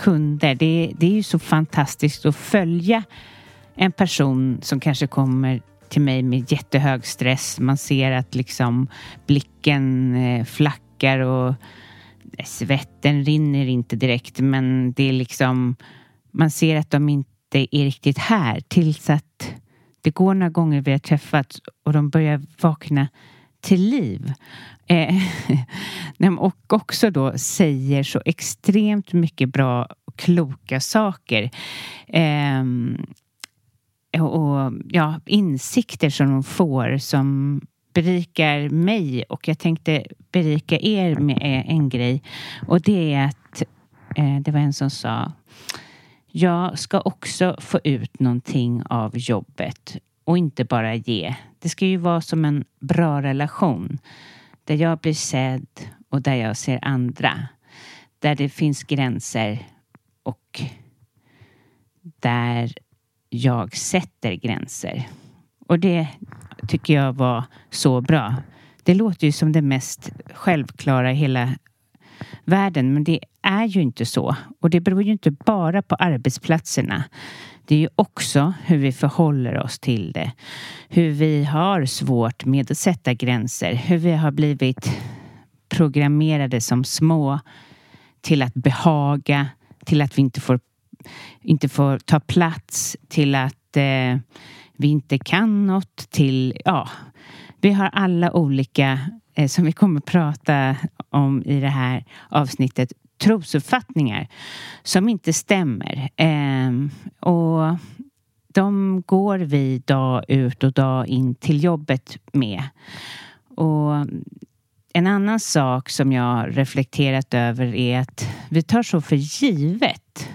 kunder. Det, det är ju så fantastiskt att följa en person som kanske kommer till mig med jättehög stress. Man ser att liksom blicken eh, flackar och eh, svetten rinner inte direkt men det är liksom man ser att de inte är riktigt här tills att det går några gånger vi har träffats och de börjar vakna till liv. Eh, och också då säger så extremt mycket bra och kloka saker. Eh, och ja, insikter som de får som berikar mig och jag tänkte berika er med eh, en grej och det är att eh, det var en som sa jag ska också få ut någonting av jobbet och inte bara ge. Det ska ju vara som en bra relation där jag blir sedd och där jag ser andra. Där det finns gränser och där jag sätter gränser. Och det tycker jag var så bra. Det låter ju som det mest självklara i hela världen men det är ju inte så. Och det beror ju inte bara på arbetsplatserna. Det är ju också hur vi förhåller oss till det. Hur vi har svårt med att sätta gränser. Hur vi har blivit programmerade som små till att behaga, till att vi inte får, inte får ta plats, till att eh, vi inte kan något, till ja, vi har alla olika eh, som vi kommer prata om i det här avsnittet trosuppfattningar som inte stämmer. Eh, och de går vi dag ut och dag in till jobbet med. Och en annan sak som jag reflekterat över är att vi tar så för givet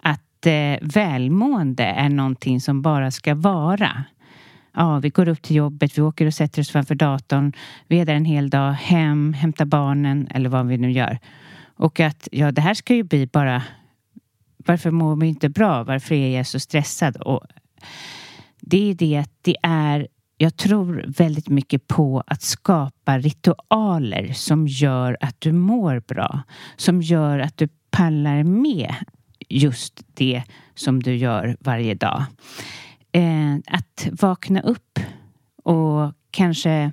att eh, välmående är någonting som bara ska vara. Ja, vi går upp till jobbet, vi åker och sätter oss framför datorn, vi är där en hel dag, hem, hämtar barnen eller vad vi nu gör. Och att ja, det här ska ju bli bara varför mår vi inte bra? Varför är jag så stressad? Och det är det att det är jag tror väldigt mycket på att skapa ritualer som gör att du mår bra. Som gör att du pallar med just det som du gör varje dag. Eh, att vakna upp och kanske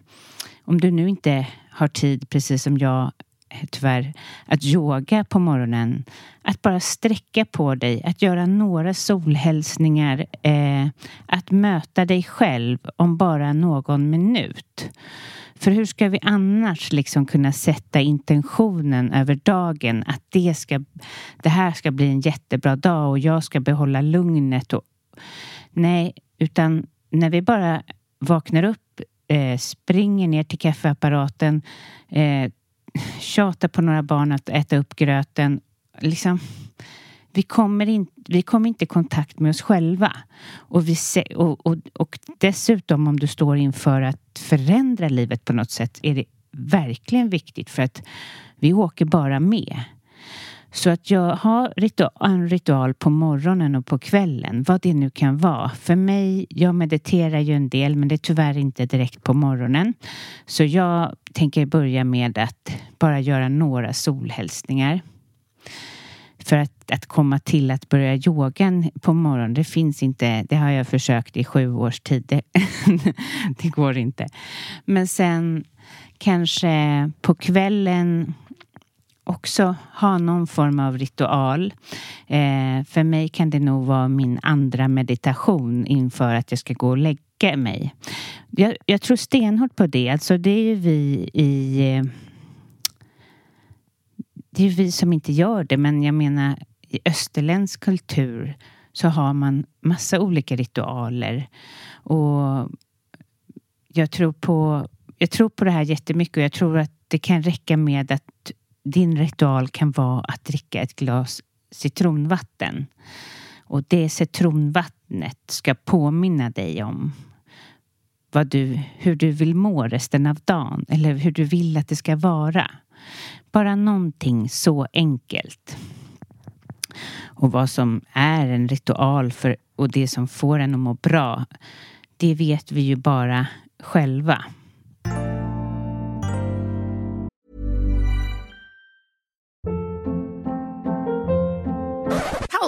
om du nu inte har tid precis som jag Eh, tyvärr att yoga på morgonen. Att bara sträcka på dig, att göra några solhälsningar. Eh, att möta dig själv om bara någon minut. För hur ska vi annars liksom kunna sätta intentionen över dagen att det, ska, det här ska bli en jättebra dag och jag ska behålla lugnet. Och, nej, utan när vi bara vaknar upp, eh, springer ner till kaffeapparaten, eh, tjata på några barn att äta upp gröten. Liksom, vi, kommer in, vi kommer inte i kontakt med oss själva. Och, vi se, och, och, och dessutom om du står inför att förändra livet på något sätt är det verkligen viktigt för att vi åker bara med. Så att jag har en ritual på morgonen och på kvällen, vad det nu kan vara. För mig, jag mediterar ju en del men det är tyvärr inte direkt på morgonen. Så jag tänker börja med att bara göra några solhälsningar. För att, att komma till att börja yogan på morgonen, det finns inte. Det har jag försökt i sju års tid. Det, det går inte. Men sen kanske på kvällen också ha någon form av ritual. Eh, för mig kan det nog vara min andra meditation inför att jag ska gå och lägga mig. Jag, jag tror stenhårt på det. Alltså det är ju vi i... Eh, det är vi som inte gör det, men jag menar i österländsk kultur så har man massa olika ritualer. Och jag tror på, jag tror på det här jättemycket och jag tror att det kan räcka med att din ritual kan vara att dricka ett glas citronvatten. Och det citronvattnet ska påminna dig om vad du, hur du vill må resten av dagen eller hur du vill att det ska vara. Bara någonting så enkelt. Och vad som är en ritual för, och det som får en att må bra, det vet vi ju bara själva.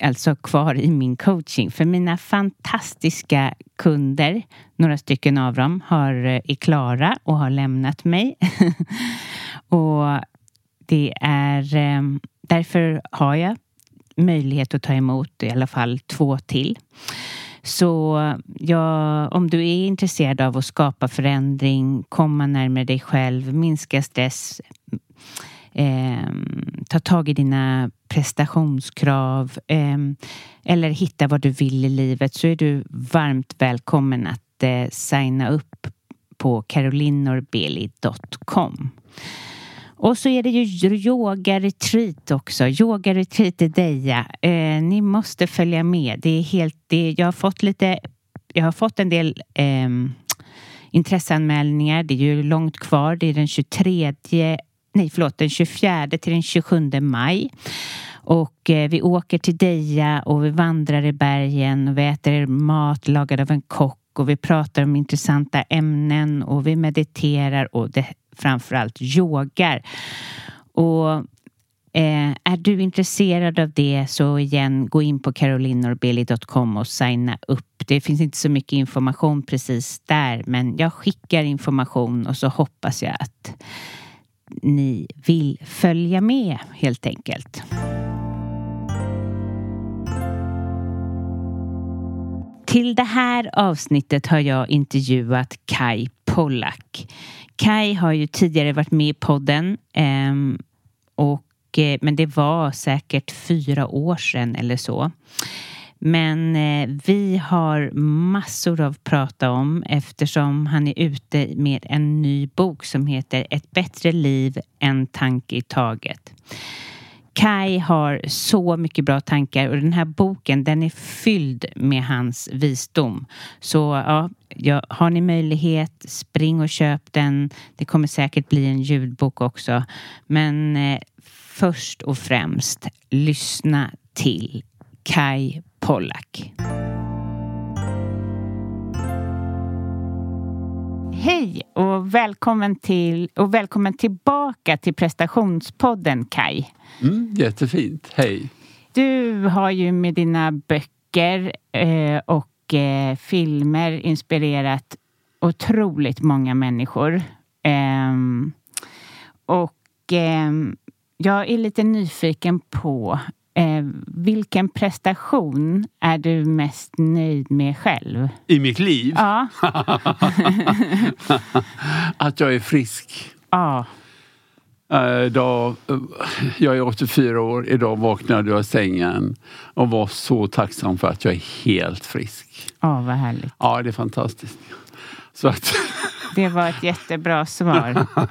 alltså kvar i min coaching. För mina fantastiska kunder, några stycken av dem, har, eh, är klara och har lämnat mig. och det är ehm, därför har jag möjlighet att ta emot i alla fall två till. Så ja, om du är intresserad av att skapa förändring, komma närmare dig själv, minska stress, eh, ta tag i dina prestationskrav eh, eller hitta vad du vill i livet så är du varmt välkommen att eh, signa upp på carolinorbeli.com. Och så är det ju yoga-retreat också. Yoga-retreat i Deja. Eh, ni måste följa med. Det är helt, det, jag har fått lite, jag har fått en del eh, intresseanmälningar. Det är ju långt kvar. Det är den 23, nej förlåt, den 24 till den 27 maj. Och eh, vi åker till Deja och vi vandrar i bergen och vi äter mat lagad av en kock och vi pratar om intressanta ämnen och vi mediterar och det, framförallt yogar. Och eh, är du intresserad av det så igen gå in på carolinorbeli.com och signa upp. Det finns inte så mycket information precis där men jag skickar information och så hoppas jag att ni vill följa med helt enkelt. Till det här avsnittet har jag intervjuat Kai Pollack. Kai har ju tidigare varit med i podden ehm, och, eh, men det var säkert fyra år sedan eller så. Men eh, vi har massor att prata om eftersom han är ute med en ny bok som heter Ett bättre liv, en tanke i taget. Kai har så mycket bra tankar och den här boken den är fylld med hans visdom. Så ja, ja, har ni möjlighet, spring och köp den. Det kommer säkert bli en ljudbok också. Men eh, först och främst, lyssna till Kai Pollack. Hej och välkommen, till, och välkommen tillbaka till prestationspodden Kai. Mm, jättefint, hej. Du har ju med dina böcker eh, och eh, filmer inspirerat otroligt många människor. Eh, och ehm, jag är lite nyfiken på Eh, vilken prestation är du mest nöjd med själv? I mitt liv? Ja. att jag är frisk. Ja. Idag, uh, jag är 84 år. Idag vaknade jag i sängen och var så tacksam för att jag är helt frisk. Ja, vad härligt. Ja, det är fantastiskt. Så att... det var ett jättebra svar.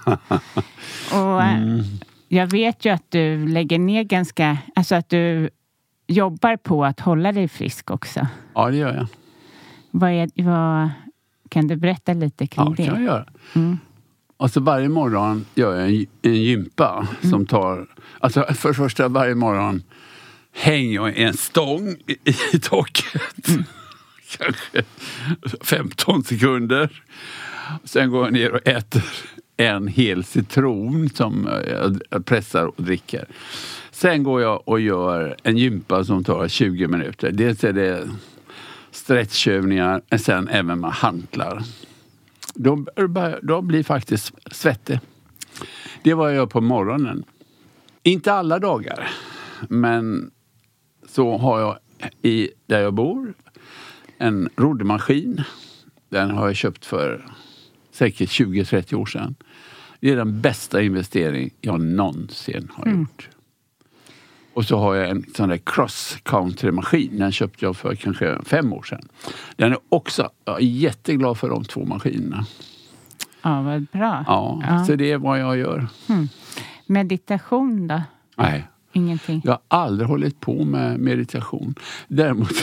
och, eh, mm. Jag vet ju att du lägger ner ganska... Alltså att du jobbar på att hålla dig frisk också. Ja, det gör jag. Vad är, vad, kan du berätta lite kring ja, det? Ja, det kan jag göra. Mm. Alltså varje morgon gör jag en, en gympa mm. som tar... Alltså för det första varje morgon hänger jag en stång i, i taket. Mm. Kanske 15 sekunder. Sen går jag ner och äter en hel citron som jag pressar och dricker. Sen går jag och gör en gympa som tar 20 minuter. Dels är det stretchövningar, men sen även med hantlar. Då, då blir faktiskt svettig. Det är vad jag gör på morgonen. Inte alla dagar, men så har jag i, där jag bor en roddmaskin. Den har jag köpt för säkert 20-30 år sedan. Det är den bästa investering jag någonsin har mm. gjort. Och så har jag en sån där cross country maskin. Den köpte jag för kanske fem år sedan. Den är också, jag är jätteglad för de två maskinerna. Ja, vad bra. Ja, ja. så det är vad jag gör. Mm. Meditation då? Nej. Ingenting? Jag har aldrig hållit på med meditation. Däremot,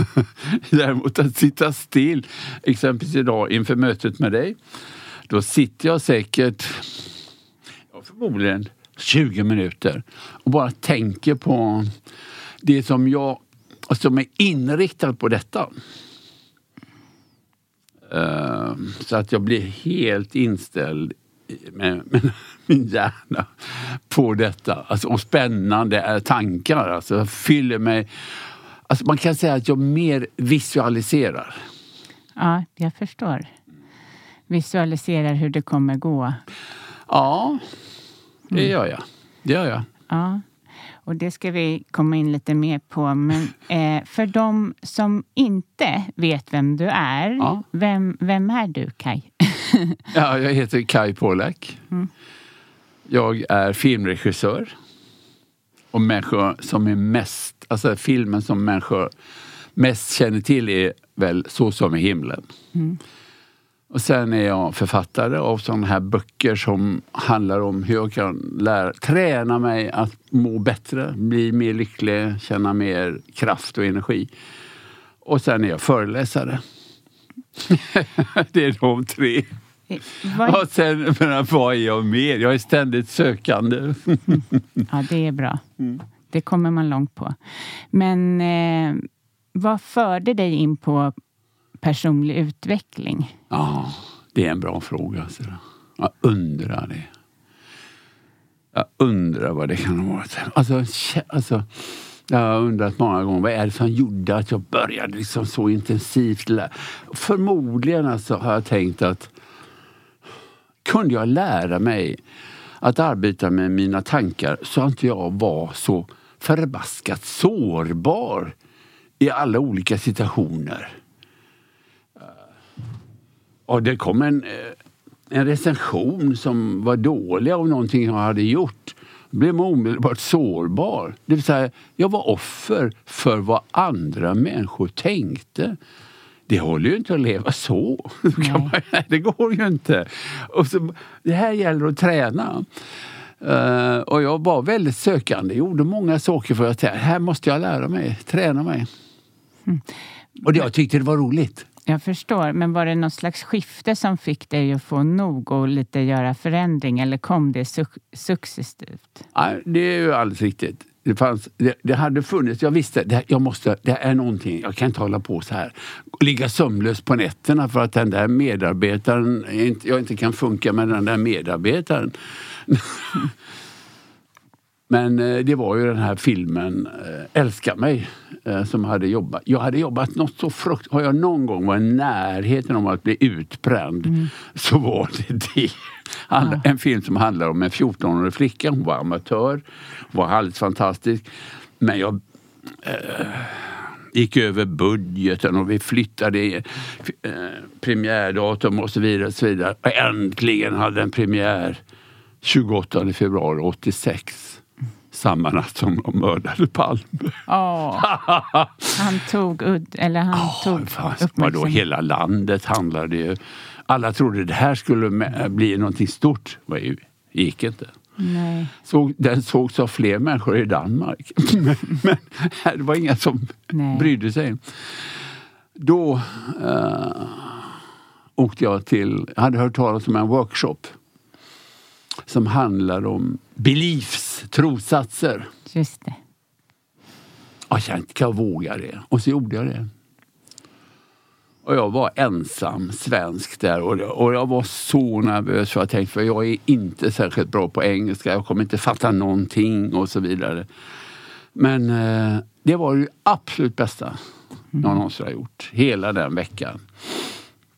däremot att sitta still, exempelvis idag inför mötet med dig. Då sitter jag säkert, ja, förmodligen 20 minuter och bara tänker på det som jag som är inriktad på detta. Uh, så att jag blir helt inställd med, med min hjärna på detta. Alltså, och spännande tankar. Alltså, fyller mig... Alltså, man kan säga att jag mer visualiserar. Ja, jag förstår. Visualiserar hur det kommer gå. Ja, det mm. gör jag. Det gör jag. Ja. Och det ska vi komma in lite mer på. Men eh, för de som inte vet vem du är, ja. vem, vem är du Kai? ja, jag heter Kai Polak. Mm. Jag är filmregissör. Och människor som är mest, alltså filmen som människor mest känner till är väl Så som i himlen. Mm. Och sen är jag författare av sådana här böcker som handlar om hur jag kan lära, träna mig att må bättre, bli mer lycklig, känna mer kraft och energi. Och sen är jag föreläsare. det är de tre. Vad... Och sen, men vad är jag mer? Jag är ständigt sökande. ja, det är bra. Det kommer man långt på. Men eh, vad förde dig in på personlig utveckling? Ja, det är en bra fråga. Så jag undrar det. Jag undrar vad det kan ha varit. Alltså, alltså, jag har undrat många gånger vad är det som gjorde att jag började liksom så intensivt. Förmodligen alltså har jag tänkt att kunde jag lära mig att arbeta med mina tankar så att inte jag var så förbaskat sårbar i alla olika situationer. Eh, och det kom en, eh, en recension som var dålig av någonting jag hade gjort. Då blev man omedelbart sårbar. Det vill säga, jag var offer för vad andra människor tänkte. Det håller ju inte att leva så. Man, det går ju inte. Och så, det här gäller att träna. Uh, och jag var väldigt sökande, gjorde många saker för att här måste jag lära mig, träna mig. Mm. Och det, jag tyckte det var roligt. Jag förstår, men var det något slags skifte som fick dig att få nog och lite göra förändring eller kom det su successivt? Nej, det är ju alldeles riktigt. Det, fanns, det, det, hade funnits, jag visste det, jag måste, det är någonting, jag kan inte hålla på så här. Ligga sömnlös på nätterna för att den där medarbetaren, jag inte kan funka med den där medarbetaren. Men eh, det var ju den här filmen eh, Älska mig eh, som hade jobbat. Jag hade jobbat något så frukt... Har jag någon gång varit i närheten om att bli utbränd mm. så var det det. Ja. En film som handlar om en 14-årig flicka. Hon var amatör, var alldeles fantastisk. men jag eh, gick över budgeten och vi flyttade eh, premiärdatum och så vidare. Och så vidare. Och äntligen hade den premiär 28 februari 86. Samma natt som de mördade Palme. Åh, han tog udd, eller han Oh, tog fast, vadå, hela landet handlade ju. Alla trodde det här skulle bli någonting stort. Det gick inte. Nej. Såg, den sågs av fler människor i Danmark. men, men det var inga som Nej. brydde sig. Då eh, åkte jag till, jag hade hört talas om en workshop som handlar om beliefs, trossatser. Just det. Och jag kände, kan jag våga det? Och så gjorde jag det. Och jag var ensam svensk där och, och jag var så nervös för jag tänkte, för jag är inte särskilt bra på engelska, jag kommer inte fatta någonting och så vidare. Men eh, det var det absolut bästa jag någonsin har gjort, hela den veckan.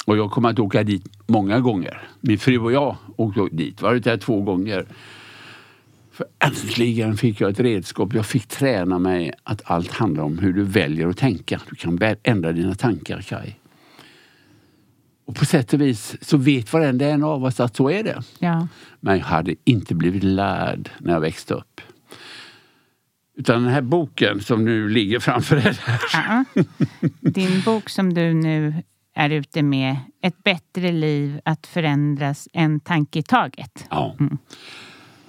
Och jag kommer att åka dit många gånger. Min fru och jag åkte dit, varit där två gånger. För äntligen fick jag ett redskap. Jag fick träna mig att allt handlar om hur du väljer att tänka. Du kan ändra dina tankar, Kaj. Och på sätt och vis så vet varenda en av oss att så är det. Ja. Men jag hade inte blivit lärd när jag växte upp. Utan den här boken som nu ligger framför här. Ja. Din bok som du nu är ute med, Ett bättre liv att förändras en tanke i taget. Ja. Eh,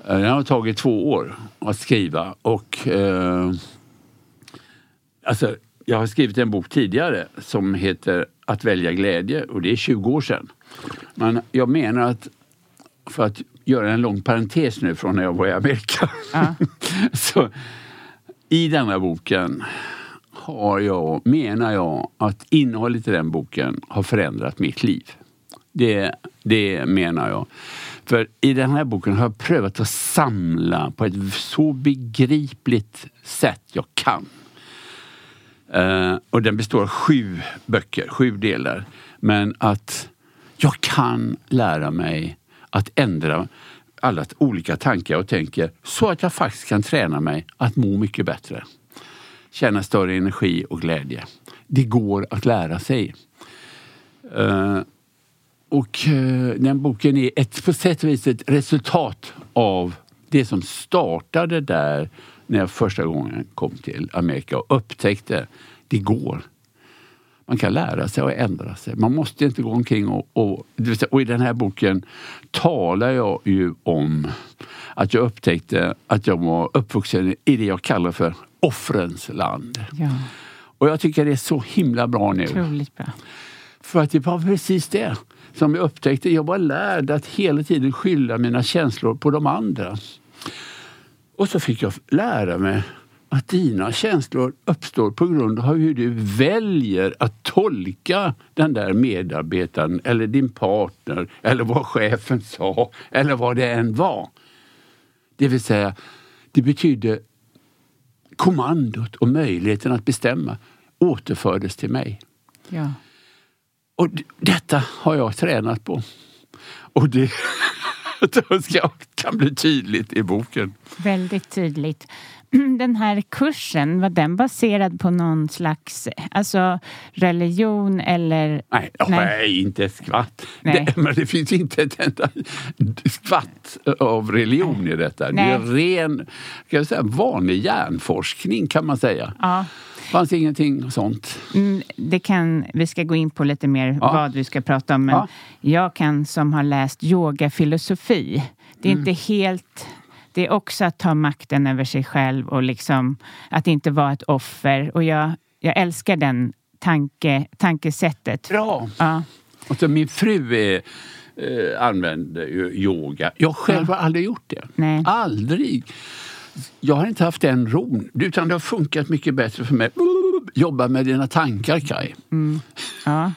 Den har tagit två år att skriva och eh, alltså, jag har skrivit en bok tidigare som heter Att välja glädje och det är 20 år sedan. Men jag menar att för att göra en lång parentes nu från när jag var i Amerika. Ja. så i denna boken har jag, menar jag att innehållet i den boken har förändrat mitt liv. Det, det menar jag. För i den här boken har jag prövat att samla på ett så begripligt sätt jag kan. Eh, och den består av sju böcker, sju delar. Men att jag kan lära mig att ändra alla olika tankar och tänker så att jag faktiskt kan träna mig att må mycket bättre. Känna större energi och glädje. Det går att lära sig. Eh, och eh, den boken är ett, på sätt och vis ett resultat av det som startade där när jag första gången kom till Amerika och upptäckte det går. Man kan lära sig och ändra sig. Man måste inte gå omkring och... Och, och i den här boken talar jag ju om att jag upptäckte att jag var uppvuxen i det jag kallar för offrens land. Ja, Och jag tycker det är så himla bra nu. otroligt bra. För att det var precis det som jag upptäckte. Jag var lärd att hela tiden skylla mina känslor på de andra. Och så fick jag lära mig att dina känslor uppstår på grund av hur du väljer att tolka den där medarbetaren eller din partner eller vad chefen sa eller vad det än var. Det vill säga, det betyder kommandot och möjligheten att bestämma återfördes till mig. Ja. Och detta har jag tränat på. Och det kan bli tydligt i boken. Väldigt tydligt. Den här kursen, var den baserad på någon slags alltså, religion eller? Nej, nej. inte ett skvatt. Nej. Det, men det finns inte ett enda skvatt av religion i detta. Det är ren kan jag säga, vanlig hjärnforskning kan man säga. Ja, fanns ingenting sånt. mm, det kan, vi ska gå in på lite mer Ja. vad vi ska prata om. Men Ja. jag kan som har läst yogafilosofi. Det är Mm. inte helt... Det är också att ta makten över sig själv och liksom att inte vara ett offer. Och jag, jag älskar den tanke, tankesättet. Bra! Ja. Alltså, min fru är, eh, använder yoga. Jag själv har aldrig gjort det. Nej. Aldrig. Jag har inte haft den ron, utan det har funkat mycket bättre för mig. Jobba med dina tankar, Kaj. Ja.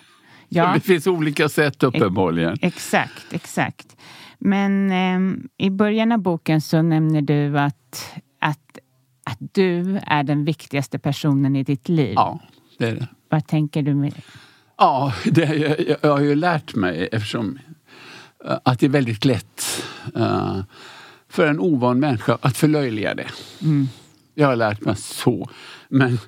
Ja. Det finns olika sätt uppenbarligen. Exakt, exakt. Men ehm, i början av boken så nämner du att, att, att du är den viktigaste personen i ditt liv. Ja, det är det. Vad tänker du med Ja, det, jag, jag har ju lärt mig eftersom eh, att det är väldigt lätt eh, för en ovan människa att förlöjliga det. Jag har lärt mig så. Men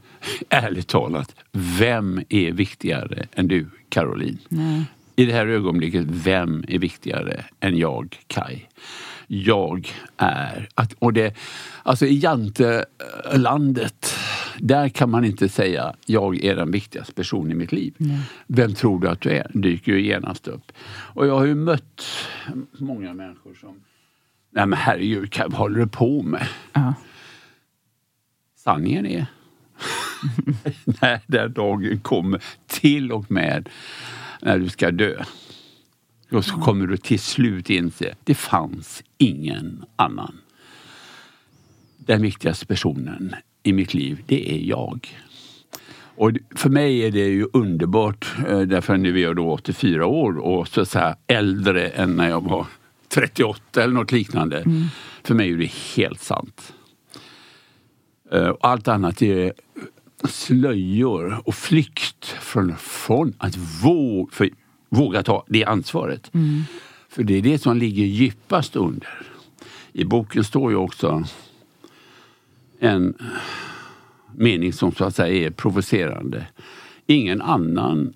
ärligt talat, vem är viktigare än du, Caroline? Nej. I det här ögonblicket, vem är viktigare än jag, Kai? Jag är... Att, och det, alltså i Jantelandet, där kan man inte säga jag är den viktigaste personen i mitt liv. Vem tror du att du är? dyker ju genast upp. Och jag har ju mött många människor som Nej men herregud, vad håller du på med? Ja. Sanningen är när den dagen kommer, till och med när du ska dö. Och så kommer du till slut inse, det fanns ingen annan. Den viktigaste personen i mitt liv, det är jag. Och för mig är det ju underbart, eh, därför nu är jag då 84 år och så att säga äldre än när jag var 38 eller något liknande. För mig är det helt sant. Eh, Allt annat är slöjor och flykt från, från att våga, för, våga ta det ansvaret. För det är det som ligger djupast under. I boken står ju också en mening som så att säga är provocerande. Ingen annan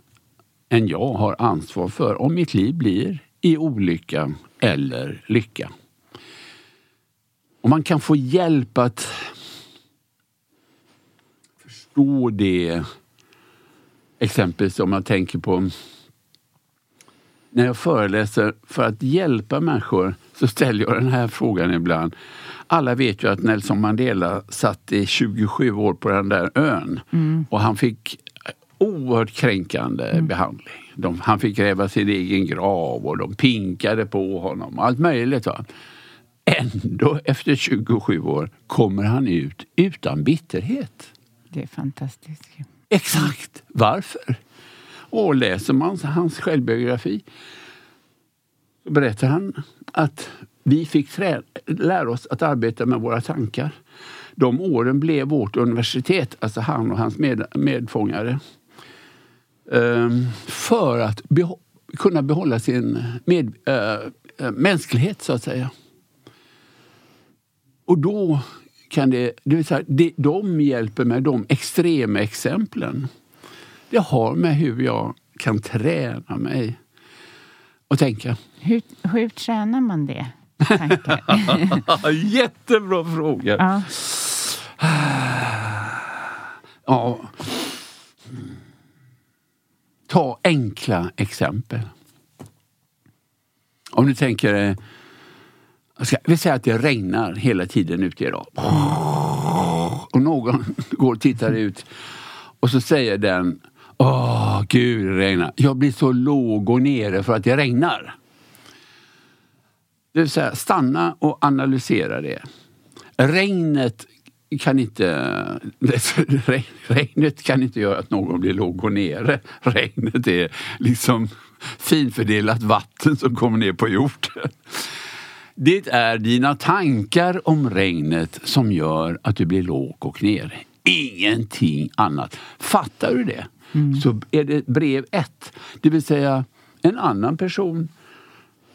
än jag har ansvar för om mitt liv blir i olycka eller lycka. Och man kan få hjälp att förstå det. Exempelvis om jag tänker på när jag föreläser för att hjälpa människor så ställer jag den här frågan ibland. Alla vet ju att Nelson Mandela satt i 27 år på den där ön och han fick oerhört kränkande behandling. De, han fick gräva sin egen grav och de pinkade på honom. Allt möjligt. Va? Ändå efter 27 år kommer han ut utan bitterhet. Det är fantastiskt. Exakt! Varför? Och läser man hans självbiografi berättar han att vi fick lära oss att arbeta med våra tankar. De åren blev vårt universitet, alltså han och hans med, medfångare. Ehm, för att beho- kunna behålla sin med, äh, mänsklighet, så att säga. Och då kan det, det vill säga, det, de hjälper mig, de extrema exemplen. Det har med hur jag kan träna mig och tänka. Hur, hur tränar man det? Jättebra fråga! ja. Ja. Ta enkla exempel. Om du tänker, eh, ska- vi säger att det regnar hela tiden ute idag. Och någon går och tittar ut och så säger den, åh gud det regnar. Jag blir så låg och nere för att det regnar. Det vill säga stanna och analysera det. Regnet kan inte, regnet kan inte göra att någon blir låg och nere. Regnet är liksom finfördelat vatten som kommer ner på jorden. Det är dina tankar om regnet som gör att du blir låg och nere. Ingenting annat. Fattar du det? Så är det brev ett. Det vill säga en annan person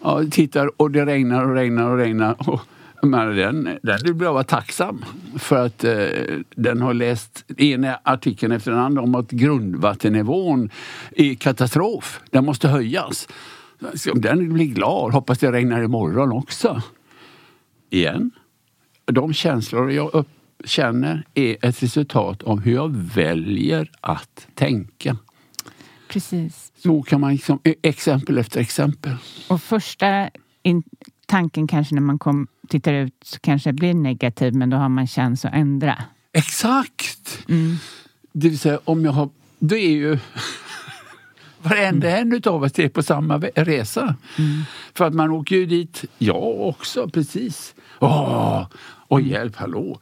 ja, tittar och det regnar och regnar och regnar. Och, men den, den vill jag vara tacksam för att eh, den har läst ena artikeln efter den andra om att grundvattennivån är katastrof. Den måste höjas. Så Den blir glad. Hoppas det regnar imorgon också. Igen. De känslor jag upp, känner är ett resultat av hur jag väljer att tänka. Precis. Så kan man liksom, e- exempel efter exempel. Och första in, tanken kanske när man kom, tittar ut kanske blir negativ men då har man chans att ändra. Exakt! Det vill säga om jag har... Det är ju... Varenda en utav oss är på samma resa. För att man åker ju dit, jag också, precis. Åh, och hjälp, hallå.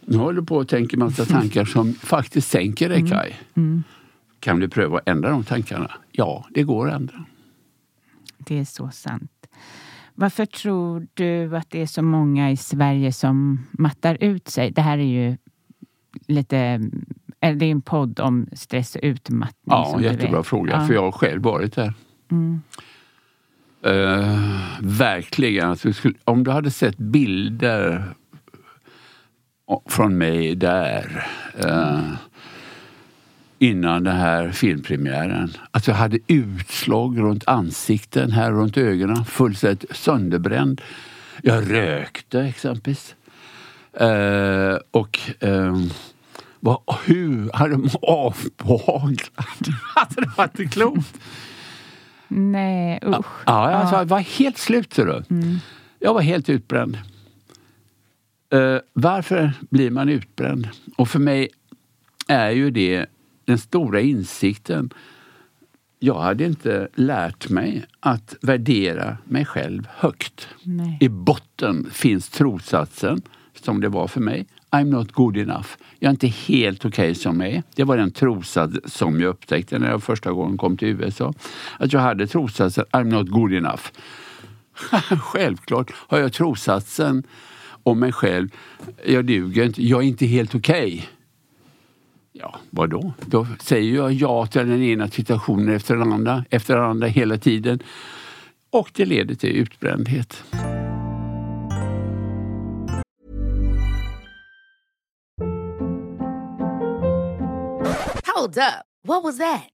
Nu håller du på och tänker massa tankar som faktiskt sänker dig, Kaj. Kan du pröva att ändra de tankarna? Ja, det går att ändra. Det är så sant. Varför tror du att det är så många i Sverige som mattar ut sig? Det här är ju lite... Det är en podd om stress och utmattning. Ja, jättebra fråga. Ja. För jag har själv varit där. Eh, verkligen. Alltså, om du hade sett bilder från mig där. Eh, innan den här filmpremiären. Att jag hade utslag runt ansikten, här runt ögonen, fullständigt sönderbränd. Jag rökte exempelvis. Eh, och eh, vad, hur hade de avbaglat? alltså, det var inte klokt. Nej, usch. Ja, alltså, jag var helt slut. Så mm. Jag var helt utbränd. Uh, varför blir man utbränd? Och för mig är ju det den stora insikten. Jag hade inte lärt mig att värdera mig själv högt. Nej. I botten finns trossatsen, som det var för mig. I'm not good enough. Jag är inte helt okej okay som jag är. Det var den trossats som jag upptäckte när jag första gången kom till USA. Att jag hade trossatsen I'm not good enough. Självklart har jag trossatsen om mig själv. Jag duger inte. Jag är inte helt okej. Okay. Ja, vadå? Då säger jag ja till den ena situationen efter den andra, efter den andra hela tiden. Och det leder till utbrändhet. Hold up. What was that?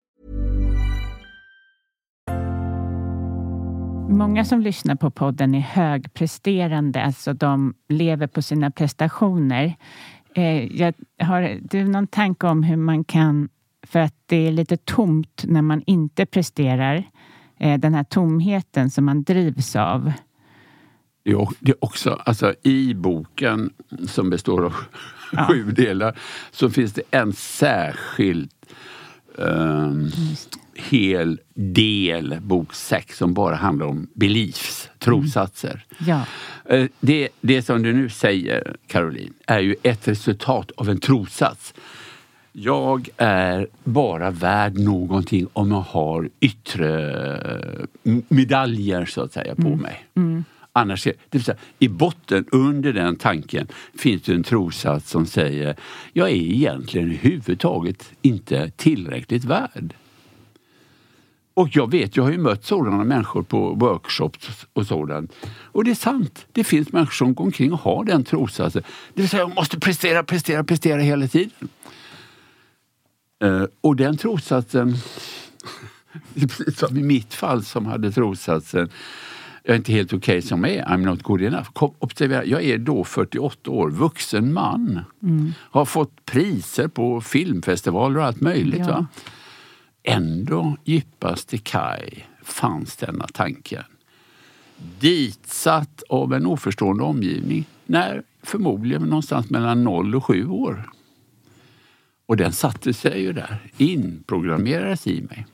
Många som lyssnar på podden är högpresterande, alltså de lever på sina prestationer. Eh, jag har du någon tanke om hur man kan, för att det är lite tomt när man inte presterar, eh, den här tomheten som man drivs av? Det är också, alltså i boken som består av ja. sju delar så finns det en särskild um, hel del, bok 6, som bara handlar om beliefs, trossatser. Mm. Ja. Eh, det, det som du nu säger, Caroline, är ju ett resultat av en trossats. Jag är bara värd någonting om jag har yttre medaljer så att säga på mm. mig. Mm. Annars, det vill säga, I botten under den tanken finns det en trossats som säger jag är egentligen överhuvudtaget inte tillräckligt värd. Och jag vet, jag har ju mött sådana människor på workshops och sådant. Och det är sant, det finns människor som går omkring och har den trossatsen. Det vill säga, jag måste prestera, prestera, prestera hela tiden. Uh, och den trossatsen, som i mitt fall som hade trossatsen, jag är inte helt okej okay som jag är, I'm not good enough. Kom, observera, jag är då 48 år, vuxen man. Mm. Har fått priser på filmfestivaler och allt möjligt. Ja. Va? Ändå djupast i kaj fanns denna tanken. Ditsatt av en oförstående omgivning när förmodligen någonstans mellan 0 och 7 år. Och den satte sig ju där, inprogrammerades i mig.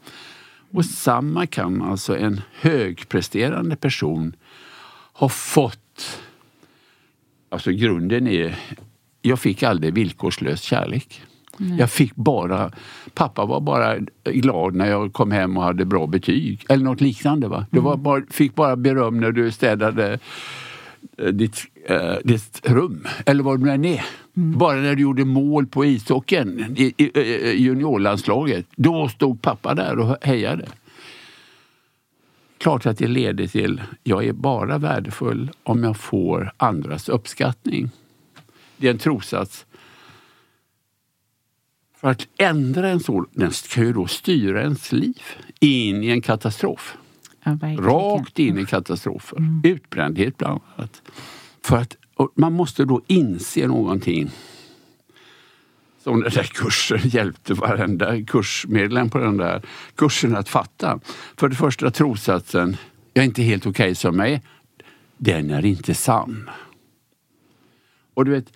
Och samma kan alltså en högpresterande person ha fått. Alltså grunden är, jag fick aldrig villkorslös kärlek. Jag fick bara, pappa var bara glad när jag kom hem och hade bra betyg. Eller något liknande. Va? Du var bara, fick bara beröm när du städade eh, ditt, eh, ditt rum, eller vad det än är. Bara när du gjorde mål på ishockeyn i, i, i juniorlandslaget, då stod pappa där och hejade. Klart att det leder till, jag är bara värdefull om jag får andras uppskattning. Det är en trosats. För att ändra en sån, den ska ju då styra ens liv in i en katastrof. Ja. Rakt in i katastrofen. Utbrändhet bland annat. För att, man måste då inse någonting. Som den där kursen hjälpte varenda kursmedlem på den där kursen att fatta. För det första trossatsen, jag är inte helt okej som jag är. Den är inte sann. Och du vet,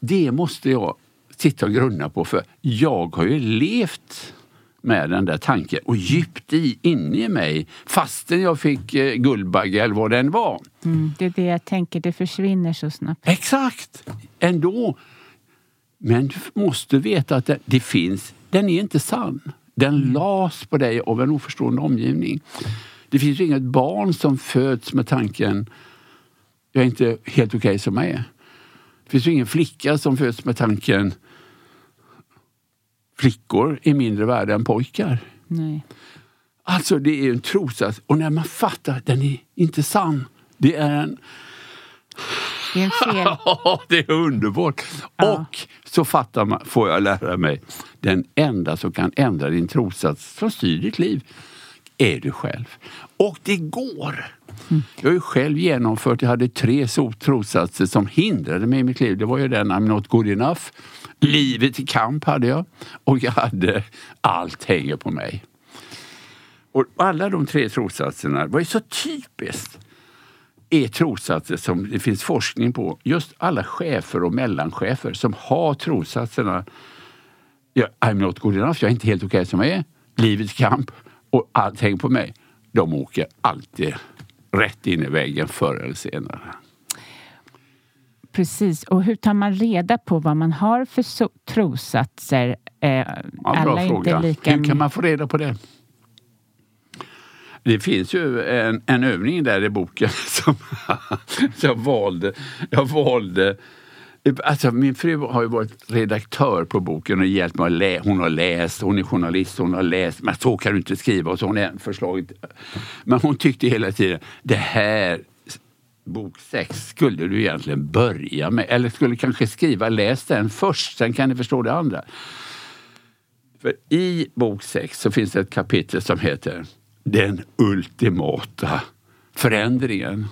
det måste jag sitta och grunna på för jag har ju levt med den där tanken och djupt i, inne i mig fastän jag fick eh, Guldbagge eller vad den var. Mm, det är det jag tänker, det försvinner så snabbt. Exakt! Ändå. Men du måste veta att det, det finns, den är inte sann. Den las på dig av en oförstående omgivning. Det finns ju inget barn som föds med tanken jag är inte helt okej som jag är. Det finns ju ingen flicka som föds med tanken flickor är mindre värda än pojkar. Nej. Alltså det är en trossats och när man fattar att den är inte sann. Det är en... Det är en fel. det är underbart! Ja. Och så fattar man, får jag lära mig, den enda som kan ändra din trossats som styr ditt liv är du själv. Och det går! Jag har ju själv genomfört, jag hade tre trossatser som hindrade mig i mitt liv. Det var ju den I'm not good enough. Livet i kamp hade jag. Och jag hade allt hänger på mig. Och alla de tre trossatserna var ju så typiskt är trossatser som det finns forskning på. Just alla chefer och mellanchefer som har trossatserna I'm not good enough, jag är inte helt okej som jag är. Livets kamp och allt hänger på mig. De åker alltid rätt in i väggen förr eller senare. Precis. Och hur tar man reda på vad man har för so- trossatser? Eh, Ja, alla är fråga. inte lika... Hur kan man få reda på det? Det finns ju en, en övning där i boken som jag valde. Jag valde Alltså, min fru har ju varit redaktör på boken och hjälpt mig att läsa. Hon har läst, hon är journalist, hon har läst. Men så kan du inte skriva och så hon är förslaget. Men hon tyckte hela tiden, det här bok 6 skulle du egentligen börja med. Eller skulle kanske skriva, läs den först, sen kan du förstå det andra. För i bok 6 så finns det ett kapitel som heter Den ultimata förändringen.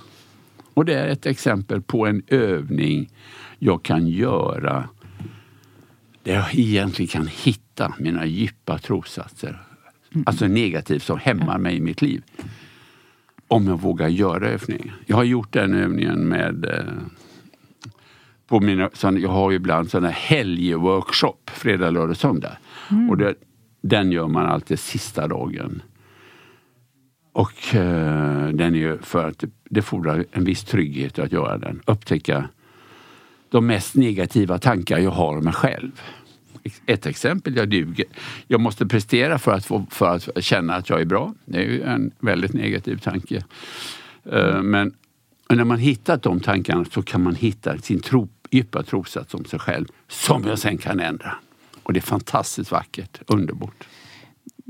Och det är ett exempel på en övning jag kan göra där jag egentligen kan hitta mina djupa trossatser. Alltså negativt som hämmar mig i mitt liv. Om jag vågar göra övningen. Jag har gjort den övningen med eh, på mina, jag har ju ibland sådana helgworkshop, fredag, lördag, söndag. Och det, den gör man alltid sista dagen. Och eh, den är ju för att det, det fordrar en viss trygghet att göra den. Upptäcka de mest negativa tankar jag har om mig själv. Ett exempel, jag duger. Jag måste prestera för att, få, för att känna att jag är bra. Det är ju en väldigt negativ tanke. Eh, Men när man hittat de tankarna så kan man hitta sin tro, djupa trossats om sig själv som jag sen kan ändra. Och det är fantastiskt vackert, underbart.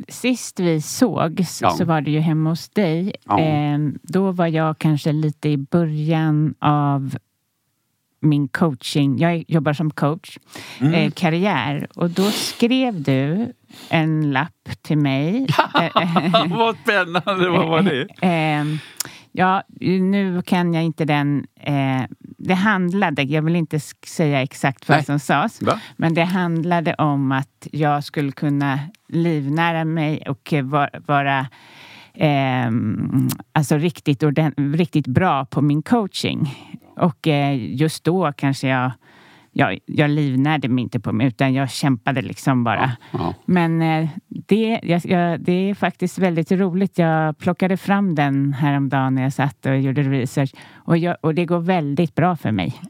Sist vi sågs Ja. så var det ju hemma hos dig. Ja. Eh, då var jag kanske lite i början av min coaching, jag jobbar som coach, Mm. eh, karriär. Och då skrev du en lapp till mig. Eh, Vad spännande, vad var det? Eh, ja, nu kan jag inte den. Eh, det handlade, jag vill inte säga exakt vad Nej. som sades, Va? men det handlade om att jag skulle kunna livnära mig och va- vara eh, alltså riktigt, ordent- riktigt bra på min coaching. Och eh, just då kanske jag jag, jag livnärde mig inte på mig utan jag kämpade liksom bara. Ja. Men eh, det, jag, jag, det är faktiskt väldigt roligt. Jag plockade fram den häromdagen när jag satt och gjorde research och, jag, och det går väldigt bra för mig.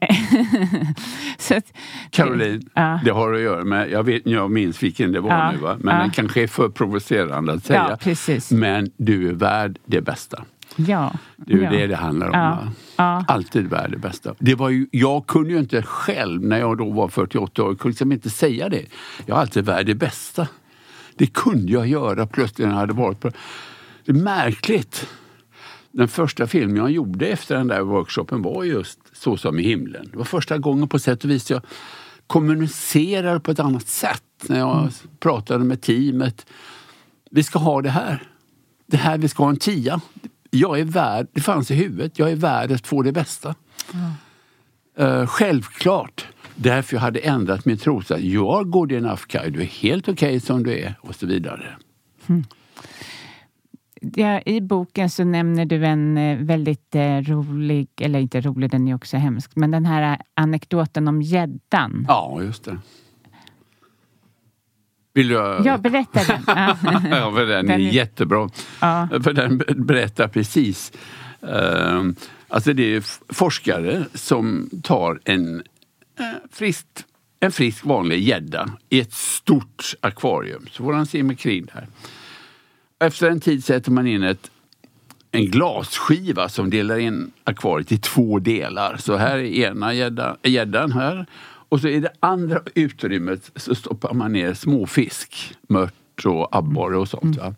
Så att, Caroline, Ja. det har att göra med, jag, vet, jag minns vilken det var Ja. nu va? men Ja. den kanske är för provocerande att säga. Ja. Men du är värd det bästa. Ja. Det är ju ja. det det handlar om. Ja. Ja. Alltid värd det bästa. Det var ju, jag kunde ju inte själv, när jag då var 48 år, kunde liksom inte säga det. Jag är alltid värd det bästa. Det kunde jag göra plötsligt när jag hade varit på... Det är märkligt. Den första filmen jag gjorde efter den där workshopen var just Så som i himlen. Det var första gången på sätt och vis jag kommunicerade på ett annat sätt när jag pratade med teamet. Vi ska ha det här. Det här, vi ska ha en tia. Jag är värd, det fanns i huvudet, jag är värd att få det bästa. Eh, självklart. Därför jag hade ändrat min trosa. You are good enough Kaj, du är helt okej som du är och så vidare. Ja, I boken så nämner du en eh, väldigt eh, rolig, eller inte rolig, den är också hemsk, men den här anekdoten om gäddan. Ja, just det. Vill du... Ja, berätta den. Ja. för den, Den är är- jättebra. Ja. För den berättar precis. Uh, alltså det är forskare som tar en, uh, friskt, en frisk vanlig gädda i ett stort akvarium. Så får han simma kring där. Efter en tid sätter man in ett, en glasskiva som delar in akvariet i två delar. Så här är ena gädda- gäddan här och så i det andra utrymmet så stoppar man ner småfisk, mört och abborre och sånt. Gäddans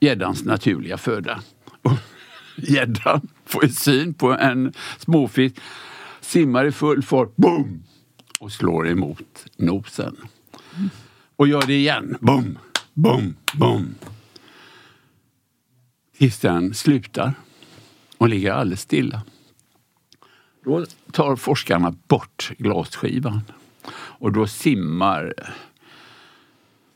Gäddans naturliga föda. Gäddan får ju syn på en småfisk, simmar i full fart, boom! Och slår emot nosen. Och gör det igen, boom, boom, boom. Tills den slutar och ligger alldeles stilla. Då tar forskarna bort glasskivan och då simmar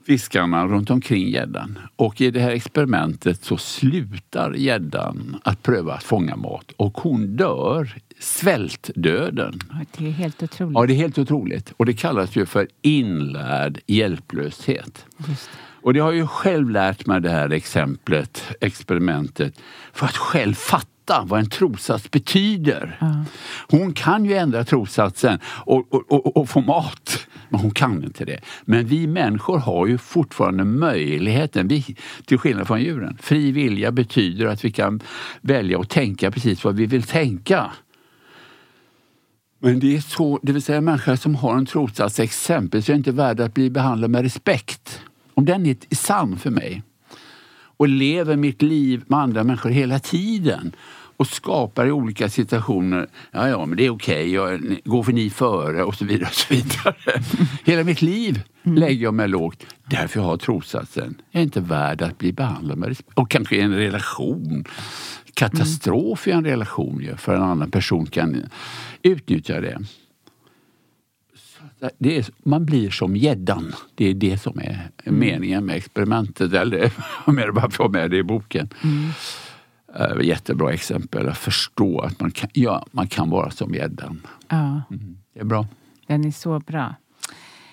fiskarna runt omkring gäddan. Och i det här experimentet så slutar gäddan att pröva att fånga mat och hon dör svältdöden. Det är helt otroligt. Ja, det är helt otroligt. Och det kallas ju för inlärd hjälplöshet. Just. Och det har jag ju själv lärt mig det här exemplet, experimentet, för att själv fatta vad en trosats betyder. Hon kan ju ändra trossatsen och, och, och, och få mat, men hon kan inte det. Men vi människor har ju fortfarande möjligheten, vi, till skillnad från djuren. Fri vilja betyder att vi kan välja att tänka precis vad vi vill tänka. Men det är så, det vill säga människor som har en trossats exempelvis är inte värda att bli behandlad med respekt. Om den är sann för mig och lever mitt liv med andra människor hela tiden och skapar i olika situationer, ja ja men det är okej, jag går för ni före och så vidare. Och så vidare. Hela mitt liv lägger jag mig lågt därför jag har trossatsen. Jag är inte värd att bli behandlad med respekt. Och kanske i en relation. Katastrof i en relation ju, för en annan person kan utnyttja det. Är, man blir som gäddan. Det är det som är meningen med experimentet. Eller varför jag har med det i boken. Eh, Jättebra exempel att förstå att man kan, ja, man kan vara som gäddan. Ja, Det är bra. den är så bra.